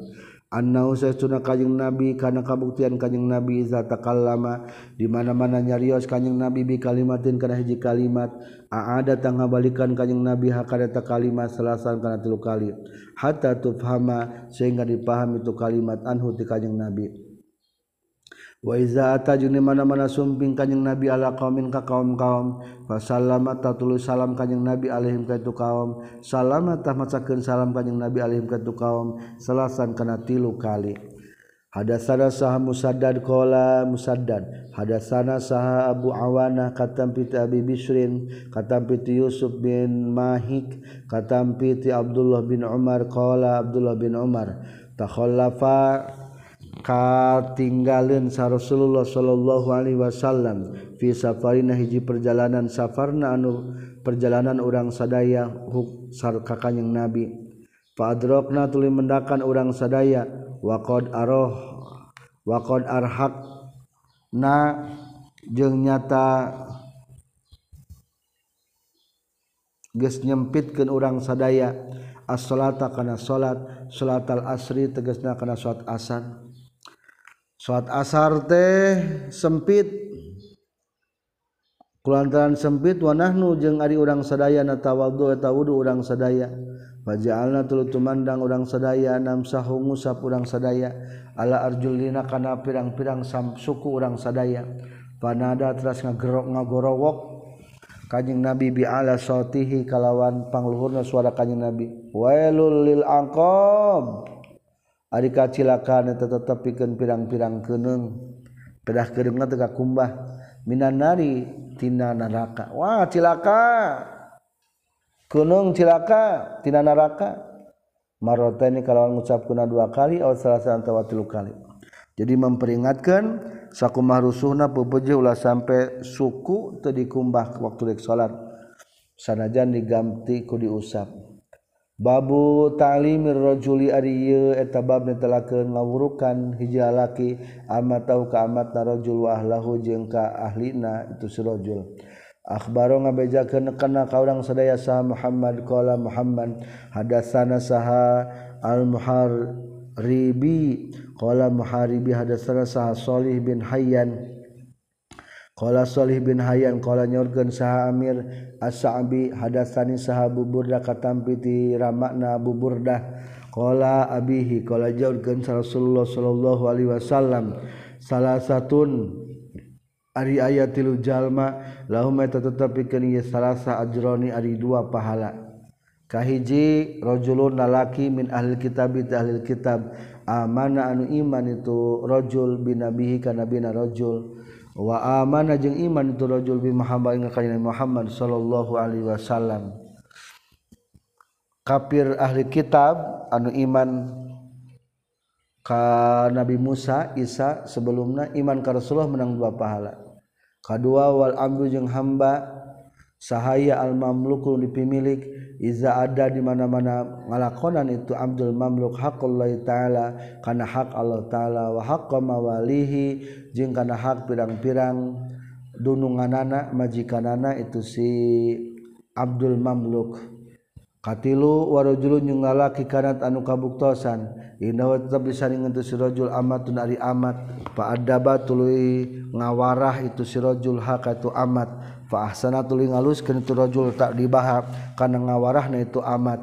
Annahu saytuna kanjing Nabi kana kabuktian kanjing Nabi iza takallama. Di mana-mana nyarios kanjing Nabi bi kalimatin kana hiji kalimat. Aada tangga balikan kanjing Nabi hakada kalimat selasan kana tilu kali. Hatta tufhama sehingga dipahami itu kalimat anhu ti kanjing Nabi Waiza atajun mana-mana sumping kanyang Nabi ala kaumin ka kaum kaum Fasalamat ta tulu salam kanyang Nabi alaihim ka itu kaum Salamat ta macakeun salam kanyang Nabi alaihim ka itu kaum Selasan kana tilu kali. Hadasana saha Musaddad qala Musaddad Hadasana saha Abu Awana katam piti Abi Bisrin katam piti Yusuf bin Mahik katam piti Abdullah bin Umar qala Abdullah bin Umar takhallafa katinggalin sa Rasulullah Shallallahu Alaihi Wasallam visafarina hiji perjalanan safarna anu perjalanan orang sadaya huk sarkakanyang nabi. Fadrokna tuli mendakan orang sadaya wakod aroh wakod arhak na jeng nyata geus nyempitkeun urang sadaya as-salata kana salat salatal asri tegasna kana salat asar. salat asar teh sempit. Kulantaran sempit wanahnu jeung ari urang sadaya natawadhu eta wudu urang sadaya. Faja'alna tulu tumandang urang sadaya namsahu ngusap urang sadaya. Ala arjulina kana pirang-pirang suku urang sadaya. Panada teras ngagerok ngagorowok kanjing nabi bi ala kalawan pangluhurna suara kanjing nabi. Wailul lil angqab ari kacilakan eta tetepikeun pirang-pirang keneung pedah kedeungna teu kakumbah. Minan nari tina naraka. wah cilaka! Keneung cilaka tina naraka. marota ini kalau mengucapkan dua kali atau salah satu atau tilu kali. Jadi memperingatkan sakumah rusuhna pepeje ulah sampai suku tadi dikumbah waktu dek salat. Sanajan diganti ku diusap. Babu talimirrojuli eta bab netelakeun ngawurukan hiji hijalaki ama tahu rajul wa ahlahu jeung ka ahlina itu sirojul. akhbaro ngabejakeun kana ka urang sadaya sah Muhammad qala Muhammad hadatsana saha al muharibi qala muharibi hadatsana saha salih bin Hayyan. Qala Shalih bin Hayyan qala nyorkeun saha Amir As-Sa'bi hadatsani saha buburda katampi ti ramakna buburdah qala abihi qala jaurkeun Rasulullah sallallahu alaihi wasallam salah satun ari aya tilu jalma lahum eta tetepikeun ieu salasa ajroni ari dua pahala. Kahiji rajulun lalaki min ahli kitab ti ahli kitab amana anu iman itu rajul binabihi kana bina rajul. wa amana jeung iman itu rajul bi Muhammad ing Muhammad sallallahu alaihi wasallam. Kafir ahli kitab anu iman ka Nabi Musa Isa sebelumna iman ka Rasulullah menang dua pahala. Kadua wal amru jeung hamba sahaya al mamluku dipimilik Iza ada di mana-mana ngalakonan itu Abdul Mamluk hakullah ta'ala Kana hak Allah ta'ala wa haqqa mawalihi jeung kana hak pirang-pirang dununganana majikanana itu si Abdul Mamluk. katilu warujulun jeung lalaki kanat anu kabuktosan. Inna tetap disaringan si rajul amatun ari amat. Fa adaba tuluy ngawarah itu sirajul hakatu amat. Fa ahsana tuluy ngaluskeun tu rajul tak dibahak. Kana ngawarahna itu amat.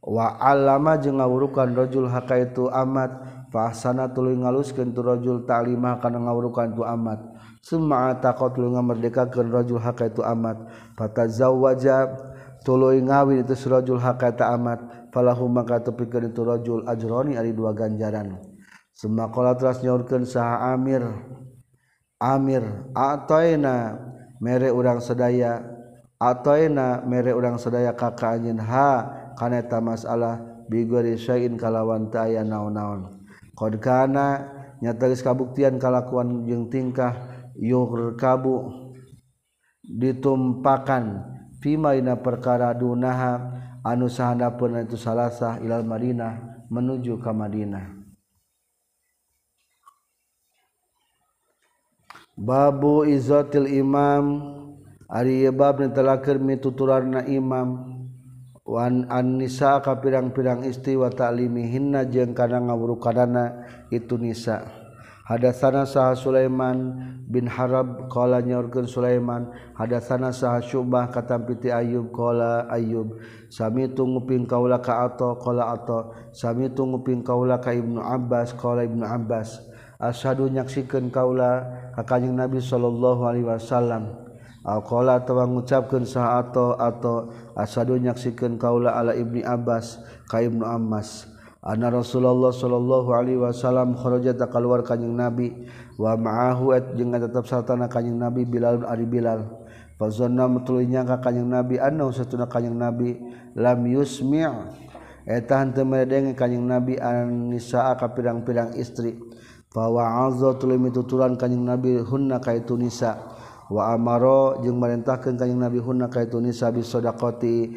Wa alama jeung ngawurukan rajul haka itu amat. Fa ahsana tuluy ngaluskeun tu rajul ta'limah kana ngawurukan tu amat. Summa taqatul ngamerdekakeun rajul haka itu amat. Fatazawwaja tulu ngawin itu surajul hakata amat falahu maka tepikeun itu rajul ajroni ari dua ganjaran. Semua qala teras nyaurkeun saha Amir Amir ataina mere urang sedaya atoina mere urang sedaya kakak anjin ha kana eta masalah bigori syain kalawan taya naon-naon. Qad kana nyata geus kabuktian kalakuan jeung tingkah yurkabu ditumpakan Vimaina perkara dunaha anu sahandapeun itu salasah ilal Madinah menuju ke Madinah. Babu izotil imam Ari bab nitelakeun mituturarna imam. Wan an-nisa ka pirang-pirang istri wa ta'limihinna jeung kana ngawurukadana itu nisa. hadasana saha Sulaiman bin Harab qala nyorkeun Sulaiman hadasana saha Syubah katampiti Ayub qala Ayub sami tunguping kaula ka ato qala ato sami tunguping kaula ka Ibnu Abbas qala Ibnu Abbas. Asyhadu nyaksikeun kaula ka kanjeng Nabi sallallahu alaihi wasallam. Alqala tawa ngucapkeun saha ato ato asadu nyaksikeun kaula ala Ibnu Abbas ka Ibnu Abbas Ana Rasulullah Shallallahu Alaihi Wasallam khoroja tak keluar kanyeng Nabi wa ma'ahu et jeung tetap sartana kanyeng Nabi Bilal ari Bilal. Fazonna mutuluy ka kanyeng Nabi annahu satuna kanyeng Nabi lam yusmi' eta henteu medeng kanyeng Nabi anisaa ka pirang-pirang istri. Fa wa'azza tuluy mituturan kanyeng Nabi hunna ka itu nisa. Wa amaro jeung marintahkeun kanyeng Nabi hunna ka itu nisa bisodaqati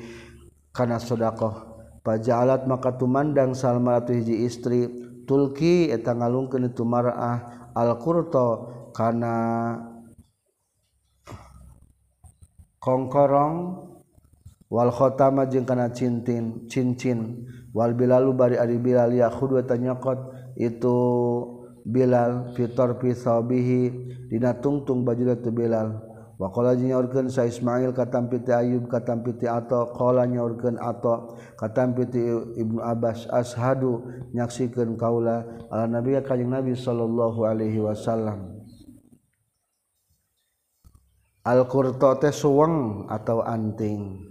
kana sedekah. pajalat maka tumandang salmaratu hiji istri tulki eta ngalungkeun itu mar'ah alqurto kana kongkorong wal khotama jeung kana cintin cincin. Wal bilalu bari ari bilal ya khudwa tanyaqat itu bilal fitor fisabihi dina tungtung baju tu bilal. Wakola nyaurkeun sa Ismail katam piti Ayub katam piti Ato qala nyaurkeun Ato katam piti Ibnu Abbas ashadu nyaksikeun kaula ala nabi kanjing Nabi sallallahu alaihi wasallam. Al-qurta teh suweng atau anting?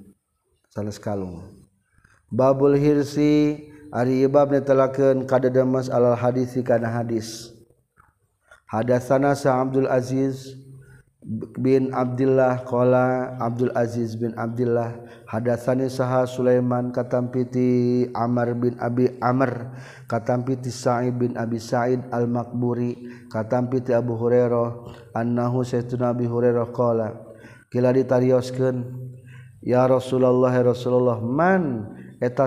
Sanes kalung. Babul hirsi ari ibab netelakeun kadademas alal hadisi kana hadis. Hadatsana Sa Abdul Aziz bin Abdullah qala Abdul Aziz bin Abdullah hadatsani saha Sulaiman katampiti Amr bin Abi Amr katampiti Sa'id bin Abi Sa'id Al-Makburi katampiti Abu Hurairah annahu sayyiduna Abi Hurairah qala kila ditarioskeun ya Rasulullah ya Rasulullah man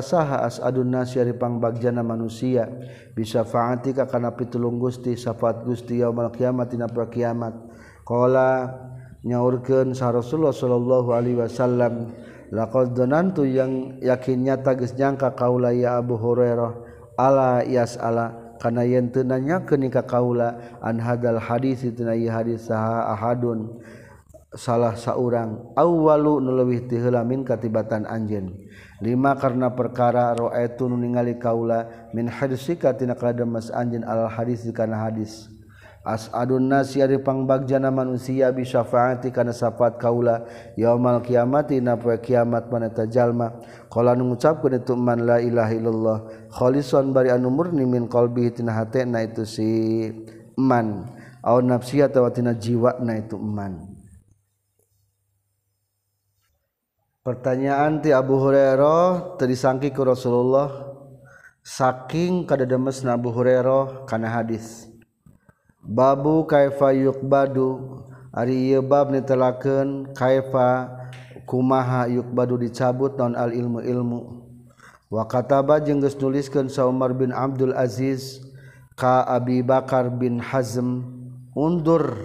saha asadun naspang bagjana manusia? Bisa faatika karena pitulung Gusti safat Gusti mal kiamat kiamat Qala nyaurkeun sa Rasulullah sallallahu alaihi wasallam laqad dhanantu yang yakinnya geus nyangka kaula ya Abu Hurairah ala yasala kana yen teu nanyakeun ka kaula an hadal hadis teu hadis saha ahadun salah saurang awwalu nu leuwih ti heula min katibatan anjeun. Lima karena perkara ra'aitu nu ningali kaula min hadisika tina kademes anjeun al hadis kana hadis. asadun nasi ari pangbagjana manusia bisyafaati kana syafaat kaula yaumal kiamati na poe kiamat mana tajalma qala nu ngucapkeun itu man la ilaha illallah khalisan bari anu murni min qalbi tina hatena itu si man. Au nafsi atawa tina jiwa na itu man. Pertanyaan ti Abu Hurairah terisangki ku Rasulullah saking kadademesna Abu Hurairah kana hadis. babu kaifa yukbadu ari ieu bab nitelakeun kaifa kumaha yukbadu dicabut non al ilmu ilmu wa kataba jeung geus nuliskeun sa Umar bin Abdul Aziz ka Abi Bakar bin Hazm undur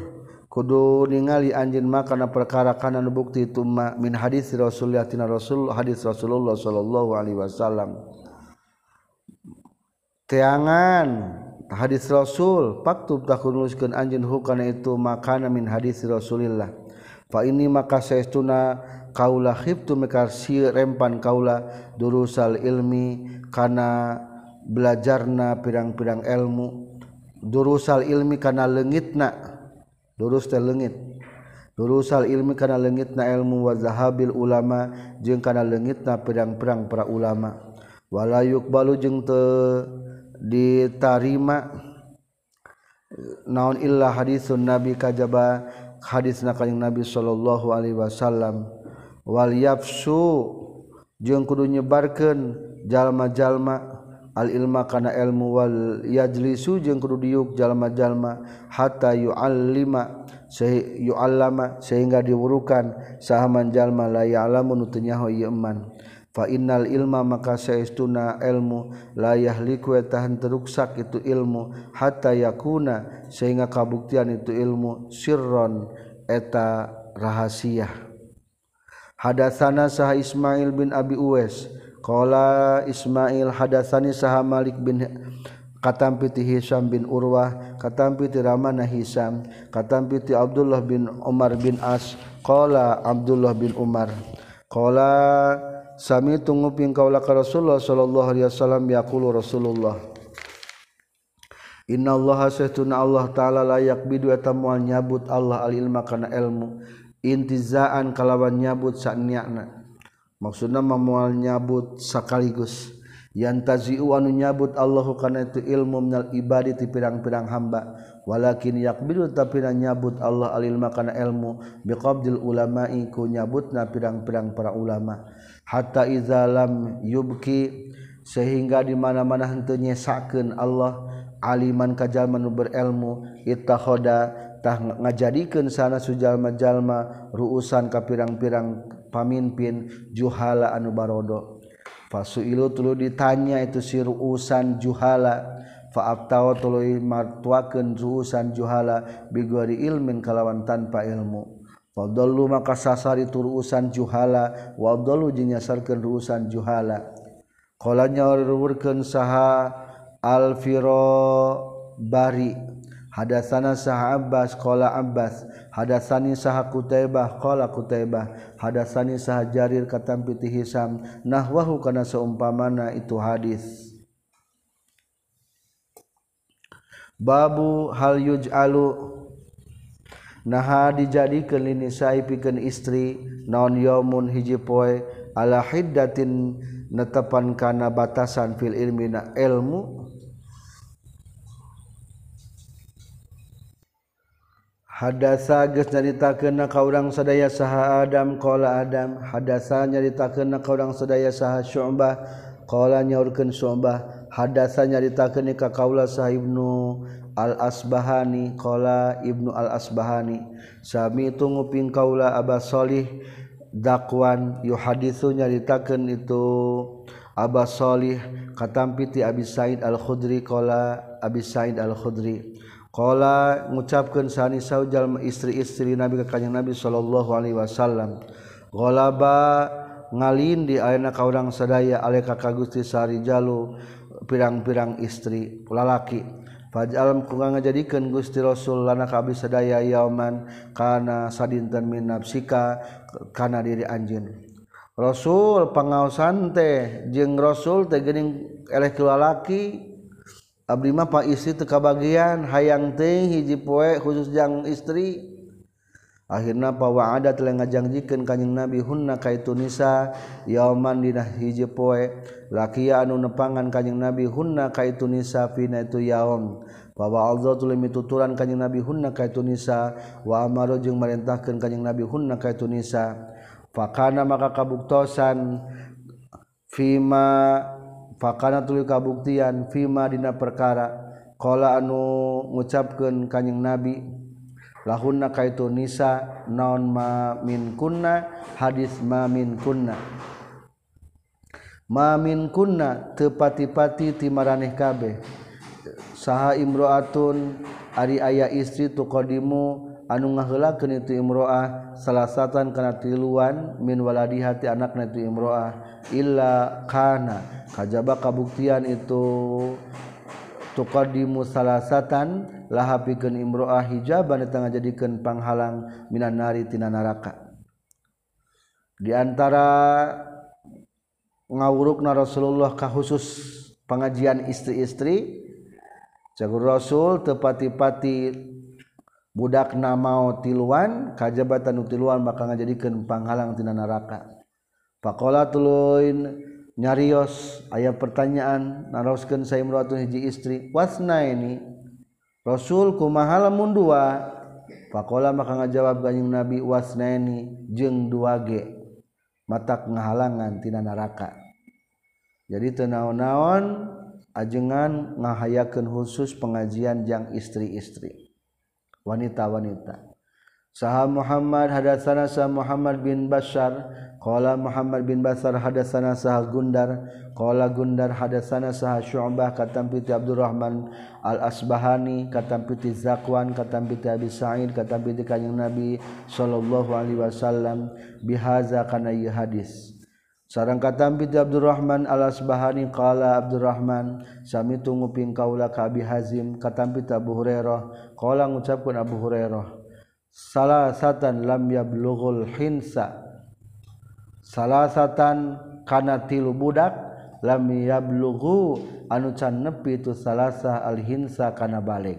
kudu ningali anjeun mah kana perkara kana nu bukti itu min hadis Rasulullah tina Rasul hadis Rasulullah sallallahu alaihi wasallam. Teangan. hadits Rasul faktub takunuskeun anjeun hukana itu makana min hadits Rasulillah. Fa ini maka saestuna kaula khiftu meka rempan kaula durusal ilmi kana belajarna pirang-pirang ilmu. Durusal ilmi kana leungitna. Durus teh leungit. Durusal ilmi kana leungitna ilmu wa zahabil ulama jeung kana leungitna pirang-pirang para ulama. Wala yukbalu jeung teu ditarima. Naon illah hadisun nabi kajaba hadis na kanjing nabi sallallahu alaihi wasallam. Wal yafsu jeung kudu nyebarkeun jalma-jalma. Al ilma kana ilmu wal yajlisu jeung kudu diuk jalma-jalma. Hatta yuallima sehi yuallama sehingga diwurukan. Sahaman jalma la ya'lamu nutunyaho ieu iman fa innal ilma maka saestuna ilmu la yahliku tahan teruksak itu ilmu hatta yakuna sehingga kabuktian itu ilmu sirron eta rahasia hadatsana sah Ismail bin Abi Uwais Ismail hadasani saha Malik bin katampiti Hisam bin Urwah katampiti Ramana Hisam katampiti Abdullah bin Umar bin As q Abdullah bin Umar q Sami tunguping kaula ka Rasulullah sallallahu alaihi wasallam yaqulu Rasulullah. Inna Allah Allah taala layak bidu eta nyabut Allah al ilma kana ilmu. Intizaan kalawan nyabut saniana maksudna mamual nyabut sekaligus yantaziu anu nyabut Allahu kana itu ilmu minal ibadi ti pirang-pirang hamba. walakin yakbidu tapi nyabut Allah alil makana ilmu biqabdil ulama'i ku nyabutna pirang-pirang para ulama. Hatta izalam yubki sehingga di mana-mana henteu nyesakeun Allah aliman kajal nu berilmu ittakhoda tah ngajadikeun sana sujalma-jalma ruusan ka pirang-pirang pamimpin juhala anu barodo. Fasuilu tulu ditanya itu si ruusan juhala. faabtao tuluy martuakeun zuhusan juhala bigori ilmin kalawan tanpa ilmu. Fadallu maka sasari turusan juhala wadallu jeung nyasarkeun ruusan juhala. Qala nyaururkeun saha alfiro bari Hadasana saha abbas qala abbas Hadasani saha kutaibah qala kutaibah Hadasani saha jarir katampiti hisam nahwahu kana seumpamana itu hadis. Babu hal yuj'alu. Naha dijadikeun linisai pikeun istri naon yaumun hiji poe. Ala hiddatin netepan kana batasan fil ilmi na ilmu. Hadasa geus nyaritakeun ka urang sadaya saha Adam qala Adam. Hadasa nyaritakeun ka urang sadaya saha Syu'bah qala nyaurkeun Syu'bah hadasa nyaritakeun ka kaula sahibnu al-asbahani qala ibnu al-asbahani sami itu nguping kaula aba solih dakwan yuhaditsu nyaritakeun itu aba solih katampi ti abi said al-khudri qala abi said al-khudri qala ngucapkeun sani saujal istri-istri nabi ka kanjeng nabi sallallahu alaihi wasallam ghalaba ngalin di ayana kaurang sadaya aleka ka Gusti Sari Jalu pirang-pirang istri pulalaki Faj ku ngajadikan Gusti Rasul lana kabi sadaya yauman kana sadinten min nafsika kana diri anjeun. Rasul pangaosan teh jeung Rasul teh geuning eleh kulalaki abdi mah pak istri teu kabagian hayang teh hiji poe khusus jang istri akhirnya bahwa ada telah ngajangjikan kanyeng nabi hunna kaitu nisa yauman dina hiji poe lakia anu nepangan kanyeng nabi hunna kaitu nisa fina itu yaum. Bahwa Allah tuh lebih tuturan kanyeng nabi hunna kaitu nisa. Wa amaro jeung merintahkeun kanyeng nabi hunna kaitu nisa. Fakana maka kabuktosan fima fakana tuluy kabuktian fima dina perkara. Qala anu ngucapkeun kanyeng nabi lahunna kaitu nisa naon ma min kunna hadis ma min kunna. Ma min kunna tepati-pati timaraneh kabeh. Saha imroatun ari aya istri tu qadimu anu ngaheulakeun itu imroah salasatan kana tiluan min waladi hati anakna itu imroah illa kana. Kajaba kabuktian itu tuqaddimu salasatan laha pikeun imro'ah hijaban tengah jadikeun panghalang minan nari tina neraka di antara ngawurukna Rasulullah ka khusus pengajian istri-istri Jagur Rasul tepati-pati budak namao tiluan kajabatan tiluan maka ngajadikeun panghalang tina neraka. faqala tuluin nyarios ayah pertanyaan naroskeun saimratun hiji istri. Wasna ini Rasul kumaha lamun dua? Maka ngajawab kanjing Nabi wasna ini jeung dua ge. Matak ngahalangan tina neraka jadi tenaon-naon ajengan ngahayakeun khusus pengajian jang istri-istri. Wanita-wanita. Saha Muhammad hadatsana sa Muhammad bin Bashar Qala Muhammad bin Basar hadasana saha Gundar. Qala Gundar hadasana saha Syu'bah. Katampiti Abdurrahman Al-Asbahani katampiti Zakwan katampiti Abi Sa'id katampiti Kanjeng Nabi sallallahu alaihi wasallam bihaza kana ieu hadis. Sarang katampiti Abdurrahman Al-Asbahani qala Abdurrahman sami tunguping kaula ka Abi Hazim. Katampiti Abu Hurairah qala ngucapkeun Abu Hurairah salah satan lam yablughul hinsa salasatan kana tilu budak lam yablughu anu can nepi itu salasa alhinsa kana balik.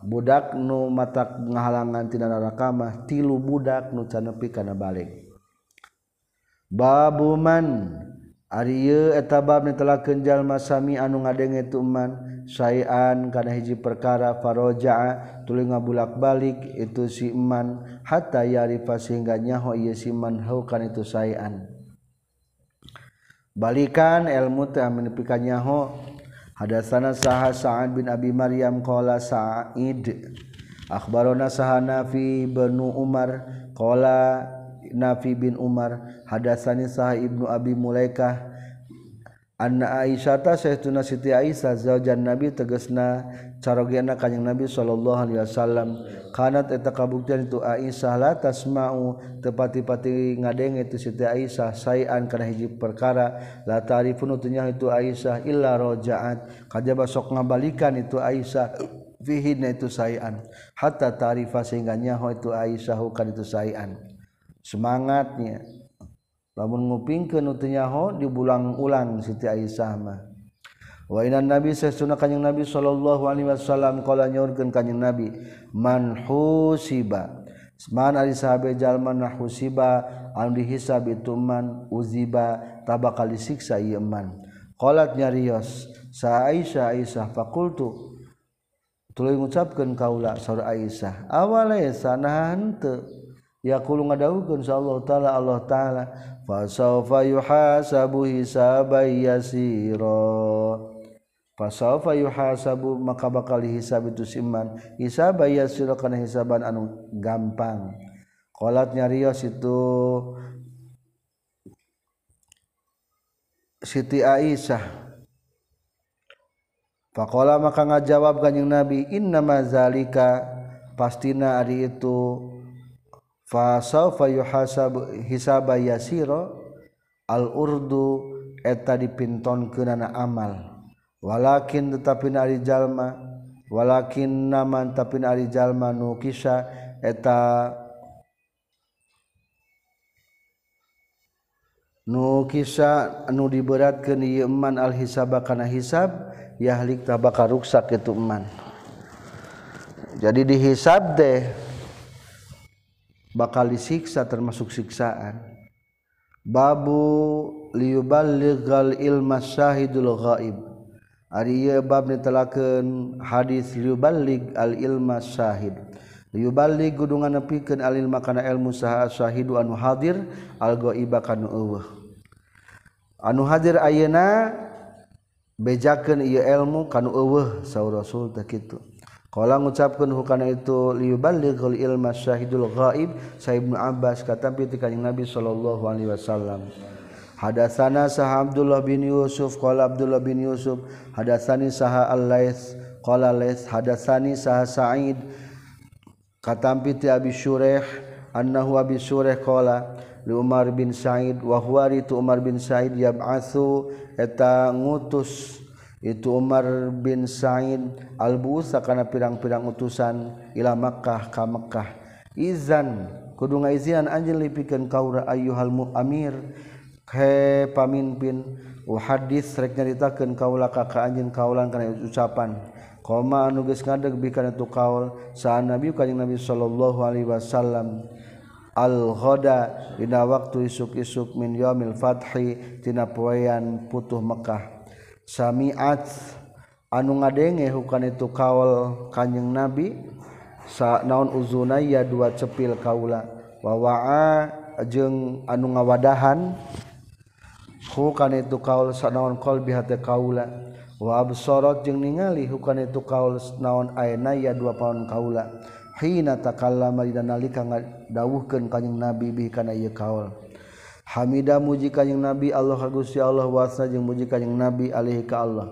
Budak nu matak ngahalangan tina neraka tilu budak nu can nepi kana balik. Babuman ari ieu eta bab nitelakeun jalma sami anu ngadenge tu man sayan kana hiji perkara faroja tuli ngabulak-balik itu si iman hatta yarifa sehingga nyaho ieu si iman haukan itu sayan balikan ilmu teh menepikeun nyaho. Hadasana saha Sa'ad bin Abi Maryam qala Sa'id akhbarona saha Nafi bin Umar qala Nafi bin Umar hadasani saha Ibnu Abi Mulaikah Anna Aisyata sayyiduna Siti Aisyah zaujan Nabi tegasna carogena kanjing Nabi sallallahu alaihi wasallam. Kanat eta kabuktian itu Aisyah la tasma'u tepati-pati ngadenge itu Siti Aisyah sayan kana hiji perkara. La ta'rifun utunya itu Aisyah illa raja'at. Kajaba sok ngabalikan itu Aisyah fihi itu sayan. Hatta ta'rifa sehingga nyaho itu Aisyah kan itu sayan. Semangatnya lamun ngupingkeun ke nutunyaho dibulang-ulang Siti Aisyah mah. Wa inan nabi sesuna kanjing nabi sallallahu alaihi wasallam qala nyaurkeun kanjing nabi man husiba. Man ari sahabe jalma nah husiba an dihisab itu man uziba tabakal disiksa ieu man. Qalat nyarios sa Aisyah Aisyah fakultu. Tuluy ngucapkeun kaula saur Aisyah awalaisa nah henteu yaqulu ngadawukeun insyaallah Allah taala Allah taala. fasawfa yuhasabu hisaban yasira. Fasawfa yuhasabu maka bakal hisab itu siman hisaban yasira kana hisaban anu gampang. Qalat nyarios itu Siti Aisyah. Pakola maka ngajawab kanjing Nabi inna mazalika pastina ari itu fa fasaufa yuhasab hisaba yasira al urdu eta dipintonkeunana amal. Walakin tetapi ari jalma walakin naman tapi ari jalma nu kisah eta nu kisah anu diberatkeun ieu man al hisaba kana hisab yahlik tabaka ruksak itu man jadi dihisab teh bakal disiksa termasuk siksaan. Babu liuballigh ilma syahidul ghaib. Ari ieu bab nitelakeun hadis liuballigh al ilma syahid. Liuballigh gudungan nepikeun al ilma kana ilmu saha syahidu anu hadir al ghaiba kana eueuh. Anu hadir ayeuna bejakeun ieu ilmu kana eueuh saur rasul teh kitu. Kalau ngucapkan hukana itu liubalik ilma syahidul ghaib Sayyid Abbas kata ketika Nabi sallallahu alaihi wasallam. Hadatsana sah Abdullah bin Yusuf qala Abdullah bin Yusuf hadatsani saha Al-Laits qala Laits hadatsani saha Sa'id katampi ti Abi Syureh annahu Abi Syureh qala li Umar bin Sa'id wa huwa Umar bin Sa'id yab'atsu eta ngutus itu Umar bin Said Al-Busa kana pirang-pirang utusan ila Makkah ka Makkah. Izan kudu ngaizinan anjeun lipikeun kaura ayyuhal muamir. He pamimpin uhadis rek nyaritakeun kaula ka ka anjeun kaulan kana ucapan. Qoma anu geus ngadeg bi kana tu kaul sa nabi kanjing nabi sallallahu alaihi wasallam. Al-ghada dina waktu isuk-isuk min yaumil fathi tina poean putuh Makkah. samiat anu ngadenge hukan itu kaul kanjeng nabi sa naon uzuna ya dua cepil kaula. Wawa jeung anu ngawadahan hukan itu kaul sa naon kol bihate kaula. Wa absorot jeung ningali hukan itu kaul naon aena ya dua paon kaula. Hina takallama dina nalika ngadawuhkeun kanjing nabi bi kana ieu kaul. Hamida muji kanjing nabi Allah Gusti Allah wasna jeung muji kanjing nabi alaihi ka Allah.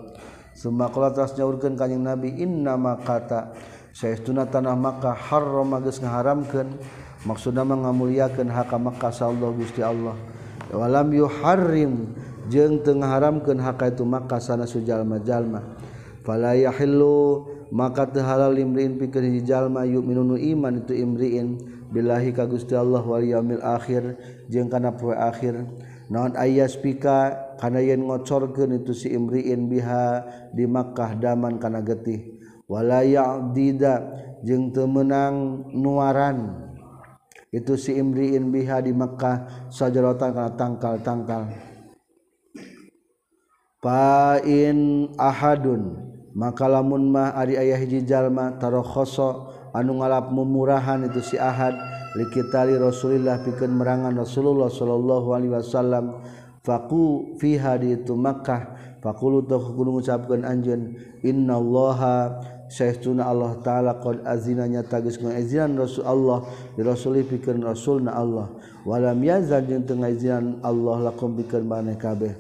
Sumakala tas nyaurkeun kanjing nabi inna ma kata saestuna tanah Makkah haram geus ngaharamkeun. Maksudna mah ngamuliakeun hak Makkah Allah Gusti Allah. Walam yuharrim jeung teu ngaharamkeun hak itu Makkah sana sujalma jalma fala yahillu maka tehalal limriin pikir hijalma yuk minunu iman itu imriin. Billahi ka Gusti Allah wal yaumil akhir jeung kana poe akhir. Naon ayas pika kana yen ngocorkeun itu si imriin biha di Makkah daman kana getih. Wala ya'dida jeung teu meunang nuaran. Itu si imriin biha di Makkah sajaratan kana tangkal-tangkal. Pain ahadun maka lamun mah ari ayah hiji jalma tarokhoso anu ngalap mumurahan itu si ahad likitali Rasulillah pikeun merangan Rasulullah sallallahu alaihi wasallam faqu fiha di itu Makkah faqulu tuh kudu ngucapkeun anjeun innallaha Sayyiduna Allah Ta'ala qad azinanya tagis ngazinan Rasul Allah di Rasul pikeun Rasulna Allah walam yazan jeung teu ngazinan Allah lakum pikeun maneh kabeh.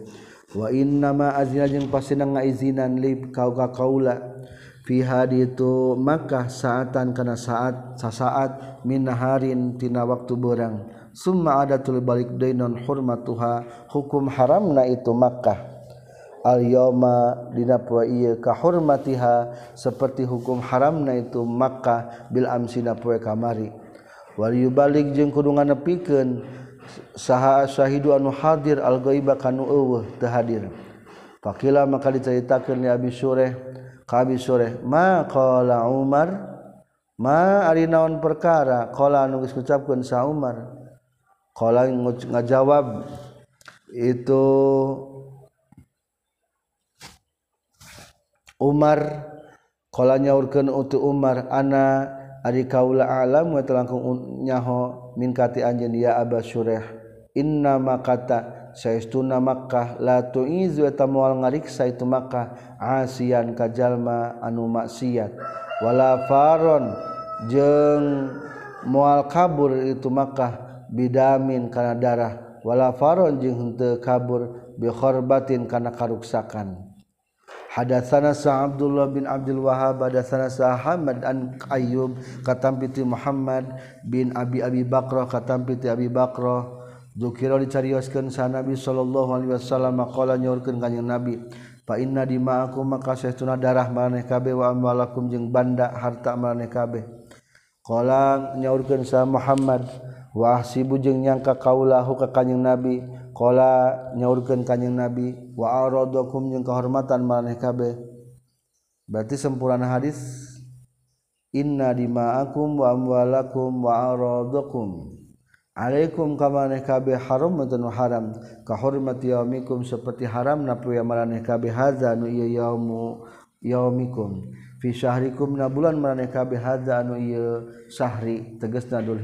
wa nama azina jeung pasina ngaizinan lib kau ka kaula fi hadi itu Makkah saatan kana saat sasaat min naharin tina waktu berang summa adatul balik dainon hurmatuha hukum haramna itu Makkah. Al yauma dina poe ieu ka hurmatiha seperti hukum haramna itu Makkah bil amsina poe kamari. Wal yubalik jeung kudu nganepikeun saha Shahidu anu hadir al ghaiba kanu eueuh teu hadir. Faqila maka diceritakeun li Abi Sureh ka Abi Sureh ma qala Umar? Ma ari naon perkara? Qala anu geus ngucapkeun sa Umar. Qala ngajawab itu Umar qala nyaurkeun utu Umar ana ari kaula alam wa talangkung nyaho min kati anjeun ya Aba Sureh inna makata saestuna Makkah la tuizu wa moal ngariksa itu Makkah asian kajalma anu maksiat. Wala faron jeung moal kabur itu Makkah bidamin kana darah. Wala faron jeung henteu kabur bi khorbatin kana karuksakan. Hadatsana Sa Abdullah bin Abdul Wahhab hadatsana Sa Ahmad an Ayyub katam piti Muhammad bin Abi Abi Bakrah katam piti Abi Bakrah. Dzukira dicarioskeun sa Nabi sallallahu alaihi wasallam qala nyaurkeun kanjing Nabi fa inna dima'akum maka saestuna darah maneh kabeh wa amwalakum jeung banda harta maneh kabeh. Qala nyaurkeun sa Muhammad wa ahsibu jeung nyangka kaulahu ka kanjing Nabi. Kola nyaurkan kanyeng nabi wakum yang kehormatan maneh kabeh. Berarti sempurna hadis inna dima'akum wa amwalakum wa aradakum. Alaikum kamaneh kabeh haram matan haram? Kahormati yaumikum seperti haram na poe maraneh kabeh hadza nu ieu yaumu yaumikum. Fi syahrikum na bulan maneh kabeh hadza anu ieu sahri tegasna dul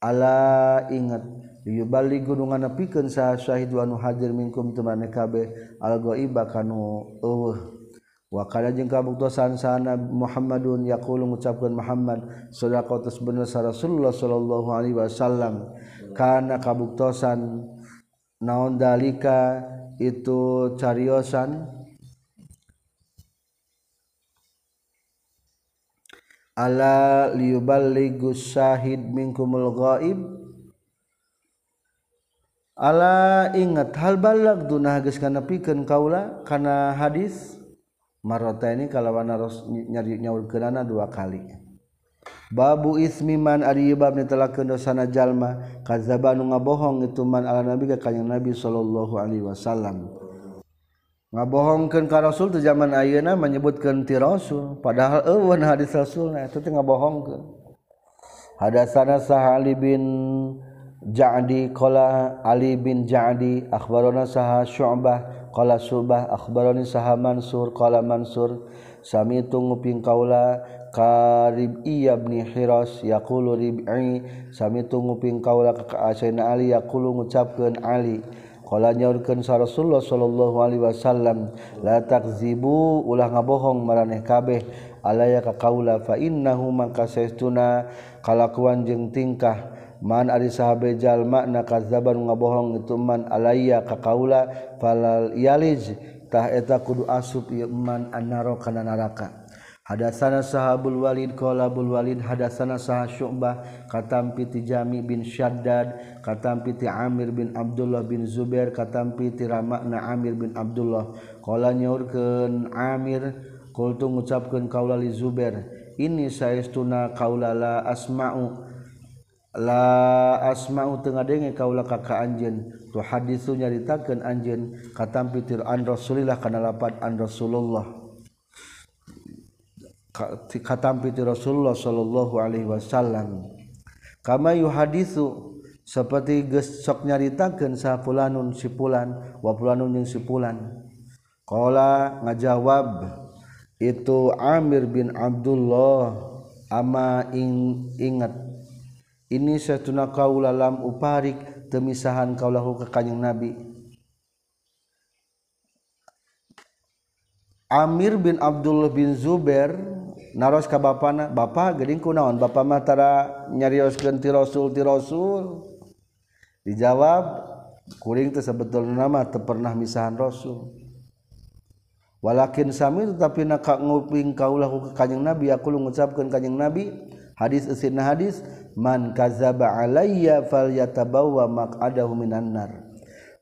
ala ingat. Bali gunungan piken sah syahid wanu hadir minkum temanekabe algo iba kanu wakala jeung kabuktosan sana Muhammadun yaqulu ngucapkeun Muhammad sadaqatus bener sa Rasulullah sallallahu alaihi wasallam. Kana kabuktosan naon dalika itu cariosan? Ala liyuballigus syahid minkumul ghaib Allah ingat hal balak duna geus kana pikeun kaula kana hadis marota ini kalawan harus nyari nyaurkeunana dua kali. Babu ismi man ari bab netelakeun dosana jalma kadzaba nu ngabohong itu man ala nabi ka kanjing nabi sallallahu alaihi wasallam. Ngabohongkeun ka rasul teu zaman ayeuna menyebutkeun ti rasul padahal eueun hadis rasulna eta teh ngabohongkeun. Hadasana sahali bin Ja'di qala Ali bin Ja'di akhbarana saha Syu'bah qala Syu'bah akhbarani saha Mansur qala Mansur sami tunguping kaula karib iya bin hiros yaqulu rib'i sami tunguping kaula ka Ali yaqulu ngucapkeun Ali qala sa Rasulullah sallallahu alaihi wasallam la takzibu ulah ngabohong maraneh kabeh alaya ka kaula fa innahu mangka kalakuan jeung tingkah. man ari sahabe jalma na kadzaban ngabohong itu man alayya ka kaula falal yalij tah eta kudu asup ieu man annaro kana neraka Hadatsana sahabul walid qala bul walid hadasana sah syu'bah katampi ti Jami bin Syaddad katampi ti Amir bin Abdullah bin Zubair katampi ti Ramakna Amir bin Abdullah. Qala nyaurkeun Amir qultu ngucapkeun kaula li Zubair ini saestuna kaula la asma'u. la asmau tengah denge kaulah kakak anjen tu hadisu nyaritakeun anjen katampi pitir an rasulillah kana lapat an rasulullah. Katampi pitir rasulullah sallallahu alaihi wasallam. Kama yuhadisu seperti geus sok nyaritakeun sa fulanun si fulan wa fulanun jeung si fulan. Qala ngajawab itu Amir bin Abdullah ama ing ingat ini setuna kaula lam uparik temisahan kaulahu ka kanjeng nabi. Amir bin Abdullah bin Zubair naros ka bapana bapa geuning kunaon bapa mah tara nyarioskeun ti rasul ti rasul. Dijawab kuring teh sebetulna mah teu pernah misahan rasul. Walakin sami tetapi nak nguping kaulahu ka kanjeng nabi aku ngucapkeun kanjeng nabi. hadis esinna hadis man kazaba alayya falyatabawwa maq'adahu minan nar.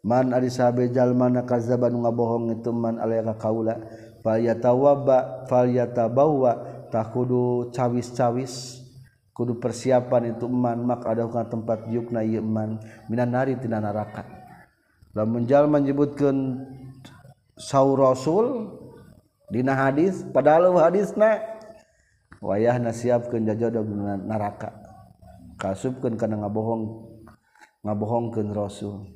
Man ari sahabe jalma na kazaba nu ngabohong itu man alayka kaula falyatawaba falyatabawwa takudu cawis-cawis kudu persiapan itu man maq'adahu ka tempat yukna ieu man minan nari tina neraka lamun jalma nyebutkeun saur rasul dina hadis padahal hadisna wayah na siapkan jajodog neraka kasubkan karena ngabohong ngabohongkan Rasul.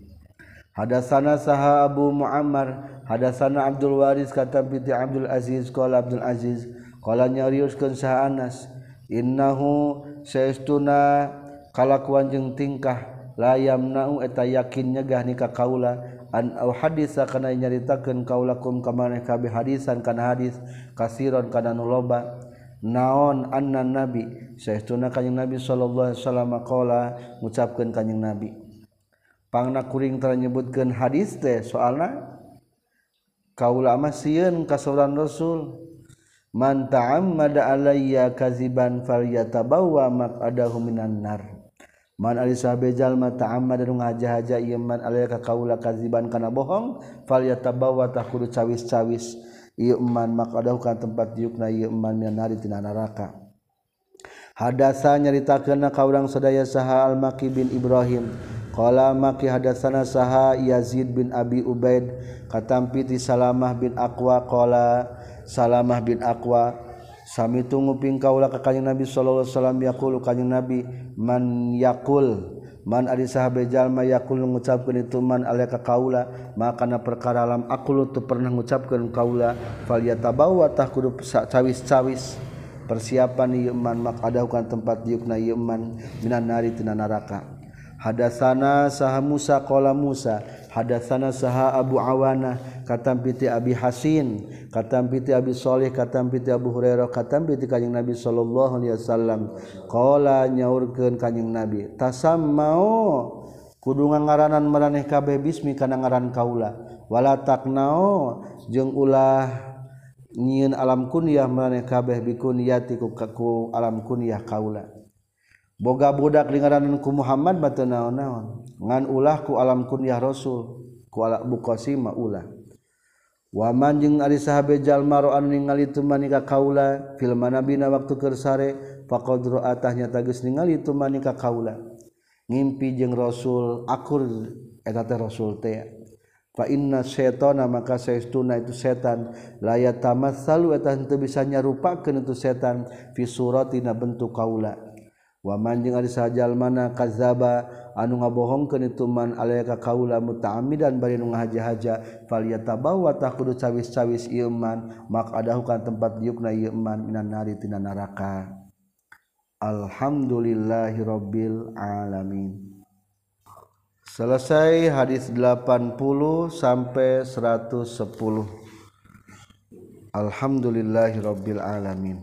Hadasana saha Abu Muammar hadasana Abdul Waris kata binti Abdul Aziz qala Abdul Aziz qala nyariuskeun saha Anas innahu saestuna kalakuan jeung tingkah la yamna'u eta yakin nyegah nikah kaula an au hadisa kana nyaritakeun kaula kum ka maneh kabeh hadisan kana hadis kasiron kana nu loba. naon anna nabi? Saestuna kanjing nabi sallallahu alaihi wasallam qala ngucapkeun kanjing nabi. Pangna kuring tara nyebutkeun hadis teh soalna kaula mah sieun ka sauran rasul. Man ta'ammada alayya kaziban falyatabawa maq'adahu minan nar. Man ali sahabe jalma ta'ammada nu ngajahaja ieu man alayya ka kaula kaziban kana bohong falyatabawa tah kudu cawis-cawis. iman maka daukan tempat diukna iman mian nari tina neraka hadasa nyarita kena kaurang sadaya saha al-maki bin Ibrahim. Qala maki hadasana saha Yazid bin Abi Ubaid katampi ti Salamah bin Aqwa. Qala Salamah bin Aqwa sami tunggu ping kaula ka Nabi sallallahu alaihi wasallam yaqulu kanyang Nabi man yaqul man ari sahabjallma yakul mengucapkan itu man aleka kaula maka perkara alam aku tuh pernah mengucapkan kaula falia tabawa tah kudu cawis-cawis. Persiapan yeman mak adahukan tempat yukna yeman minan nari tina neraka hadatsana saha Musa qala Musa hadatsana saha Abu Awana katam piti Abi Hasin katam piti Abi Shalih katam piti Abu Hurairah katam piti kanjing Nabi sallallahu alaihi wasallam. Qala nyaurkeun kanjing Nabi tasam mau? Kudu ngaranan maraneh kabeh bismi kana ngaran kaula. Wala taknao jeung ulah nyieun alam kunyah maraneh kabeh bikunyati ku ku alam kunyah kaula. Boga budak ngaranan ku Muhammad batu naon-naon. Ngan ulah ku alam kunyah Rasul ku ala buqasim ulah. waman jeung ari sahabe jalmaro anu ningali tumanika kaula fil manabina waktu kersare faqadru faqad ra'atahnya tagis ningali tumanika kaula. Ngimpi jeung rasul akur eta teh rasul teh. Fa inna syaitana maka saestuna itu setan. La yatamassalu eta henteu bisa nyarupakeun itu setan fi suratina bentuk kaula. wamanjing ada sajajal mana kazaba anu ngabohongkeun ituman aka kaula mutaamidan bari nu ngahaja-haja faliyata bawa tak kudu cawis-cawis ilman mak adahukan tempat diukna ilman minan nari tina neraka Alhamdulillahirabbil alamin. Selesai hadis 80 sampai 110 Alhamdulillahirabbil alamin.